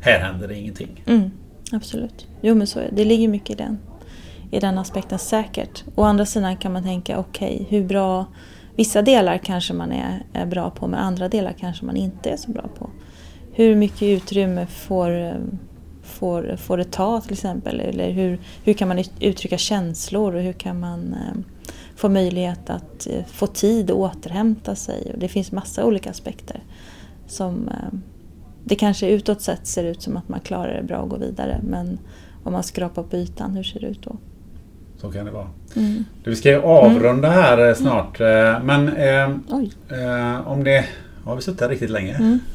här händer det ingenting. Mm, absolut. Jo men så är det. Det ligger mycket i den, i den aspekten säkert. Å andra sidan kan man tänka, okej, hur bra... Vissa delar kanske man är, är bra på men andra delar kanske man inte är så bra på. Hur mycket utrymme får, får, får det ta till exempel? Eller hur, hur kan man uttrycka känslor och hur kan man eh, få möjlighet att eh, få tid att återhämta sig? Och det finns massa olika aspekter som eh, det kanske utåt sett ser ut som att man klarar det bra och går vidare men om man skrapar på ytan, hur ser det ut då? Så kan det vara. Mm. Du, vi ska ju avrunda här eh, snart. eh, Men eh, eh, om det... Har vi suttit riktigt länge? Mm.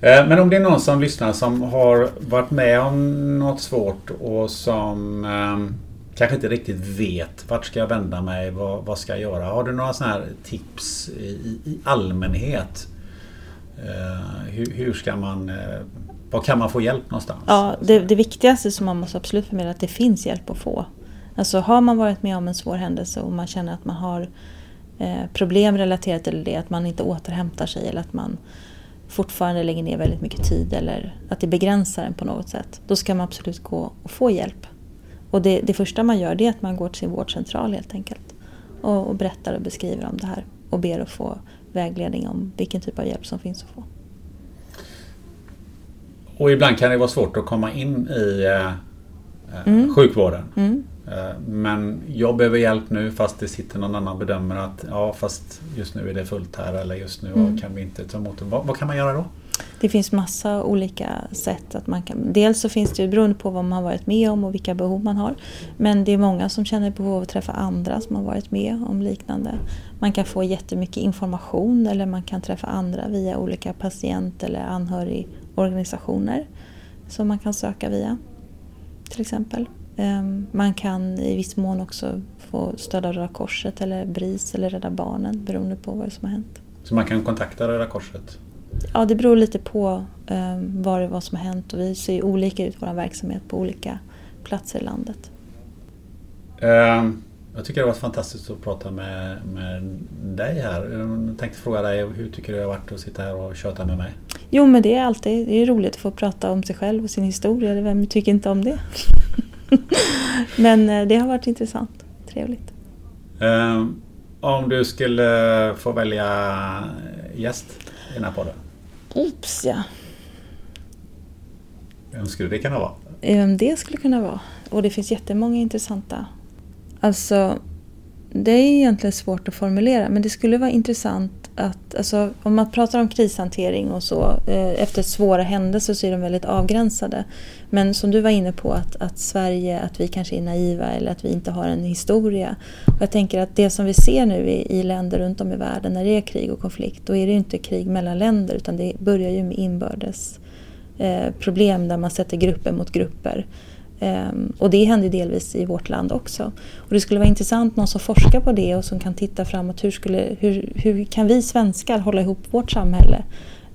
Eh, Men om det är någon som lyssnar som har varit med om något svårt och som eh, kanske inte riktigt vet vart ska jag vända mig, vad, vad ska jag göra? Har du några sådana här tips i, i allmänhet? Eh, hur, hur ska man... Eh, var kan man få hjälp någonstans? Ja, det, det viktigaste som man måste absolut förmedla är att det finns hjälp att få. Alltså har man varit med om en svår händelse och man känner att man har eh, problem relaterat till det, att man inte återhämtar sig eller att man fortfarande lägger ner väldigt mycket tid eller att det begränsar en på något sätt. Då ska man absolut gå och få hjälp. Och det, det första man gör det är att man går till sin vårdcentral helt enkelt. Och, och berättar och beskriver om det här och ber att få vägledning om vilken typ av hjälp som finns att få. Och ibland kan det vara svårt att komma in i eh, eh, Mm. sjukvården. Mm. Eh, Men jag behöver hjälp nu fast det sitter någon annan och bedömer att ja fast just nu är det fullt här eller just nu Mm. kan vi inte ta emot det. Vad, vad kan man göra då? Det finns massa olika sätt att man kan... Dels så finns det ju beroende på vad man har varit med om och vilka behov man har. Men det är många som känner behov av att träffa andra som har varit med om liknande. Man kan få jättemycket information eller man kan träffa andra via olika patient eller anhörigorganisationer som man kan söka via. Till exempel. Ehm, Man kan i viss mån också få stöd av Röda Korset eller BRIS eller Rädda Barnen beroende på vad som har hänt. Så man kan kontakta Röda Korset? Ja, det beror lite på eh, vad, det, vad som har hänt och vi ser ju olika ut vår verksamhet på olika platser i landet. Eh, Jag tycker det har varit fantastiskt att prata med, med dig här. Jag tänkte fråga dig, hur tycker du det har varit att sitta här och köta med mig? Jo, men det är alltid det är roligt att få prata om sig själv och sin historia. Vem tycker inte om det? men eh, det har varit intressant. Trevligt. Eh, Om du skulle få välja gäst i den här podden, Oops, ja. vem skulle det kunna vara? Vem det skulle kunna vara. Och det finns jättemånga intressanta. Alltså, det är egentligen svårt att formulera, men det skulle vara intressant att, alltså, om man pratar om krishantering och så, eh, efter svåra händelser så är de väldigt avgränsade. Men som du var inne på, att, att Sverige, att vi kanske är naiva eller att vi inte har en historia. Och jag tänker att det som vi ser nu i, i länder runt om i världen när det är krig och konflikt, då är det ju inte krig mellan länder utan det börjar ju med inbördes eh, problem där man sätter grupper mot grupper. Ehm, och det händer delvis i vårt land också. Och det skulle vara intressant någon som forskar på det och som kan titta framåt. Hur, skulle, hur, hur kan vi svenskar hålla ihop vårt samhälle?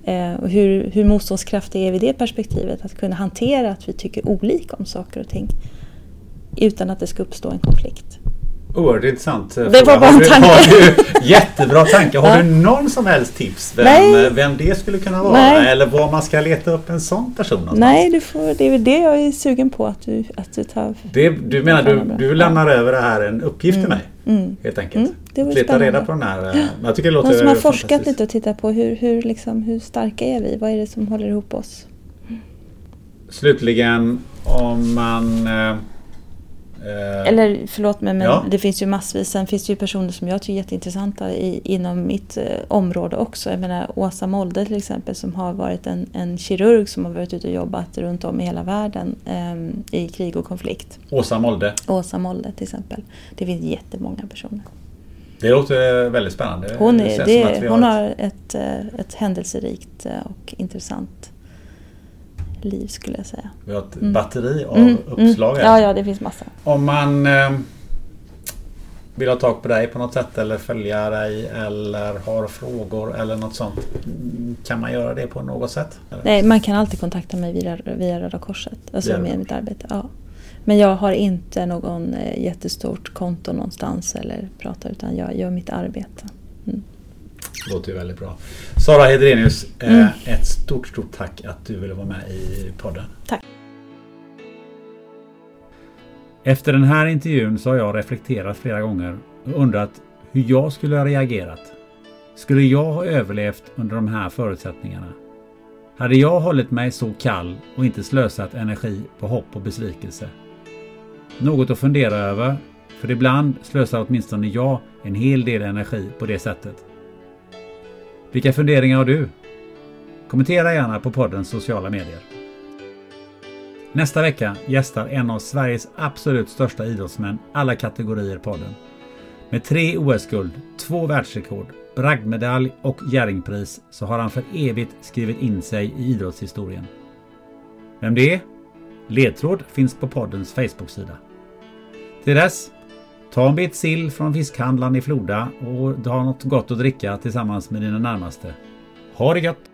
Ehm, och hur, hur motståndskraftiga är vi i det perspektivet? Att kunna hantera att vi tycker olika om saker och ting utan att det ska uppstå en konflikt. Oerhört intressant. Det var bara en tanke. Har du, jättebra tanke. Har Ja. du någon som helst tips vem, Nej. vem det skulle kunna vara? Nej. Eller var man ska leta upp en sån person någonstans? Nej, du får, det är väl det jag är sugen på att du, att du tar. Det, du menar du, du lämnar över det här en uppgift till mig? Mm. Helt enkelt. Mm, det Leta spännande. reda på den här. eh, Jag tycker det låter Någon som har forskat lite och tittat på hur, hur, liksom, hur starka är vi? Vad är det som håller ihop oss? Slutligen om man... Eh, eh, Eller förlåt mig, men Ja. det finns ju massvis. Sen finns det ju personer som jag tycker är jätteintressanta i, inom mitt eh, område också. Jag menar Åsa Molde till exempel som har varit en, en kirurg som har varit ute och jobbat runt om i hela världen ehm, i krig och konflikt. Åsa Molde. Åsa Molde till exempel. Det finns jättemånga personer. Det låter väldigt spännande. Hon, Det är, det, vi hon har ett, eh, ett händelserikt eh, och intressant liv skulle jag säga. Vi har ett Mm. batteri av Mm, uppslag mm. här. Ja, ja, det finns massa. Om man eh, vill ha tag på dig på något sätt eller följa dig eller har frågor eller något sånt. Kan man göra det på något sätt? Eller? Nej, man kan alltid kontakta mig via, via Röda Korset. Alltså Via med Röda mitt arbete. Ja. Men jag har inte någon eh, jättestort konto någonstans eller pratar utan jag gör mitt arbete. Mm. Låter ju väldigt bra. Sara Hedrenius, eh, Mm. ett stort, stort tack att du ville vara med i podden. Tack. Efter den här intervjun så har jag reflekterat flera gånger och undrat hur jag skulle ha reagerat. Skulle jag ha överlevt under de här förutsättningarna? Hade jag hållit mig så kall och inte slösat energi på hopp och besvikelse? Något att fundera över, för ibland slösar åtminstone jag en hel del energi på det sättet. Vilka funderingar har du? Kommentera gärna på poddens sociala medier. Nästa vecka gästar en av Sveriges absolut största idrottsmän alla kategorier podden. Med tre OS-guld, två världsrekord, bragdmedalj och Jerringpris så har han för evigt skrivit in sig i idrottshistorien. Vem det är? Ledtråd finns på poddens Facebook-sida. Till dess, ta en bit sill från fiskhandlaren i Floda och ha något gott att dricka tillsammans med dina närmaste. Ha det gött!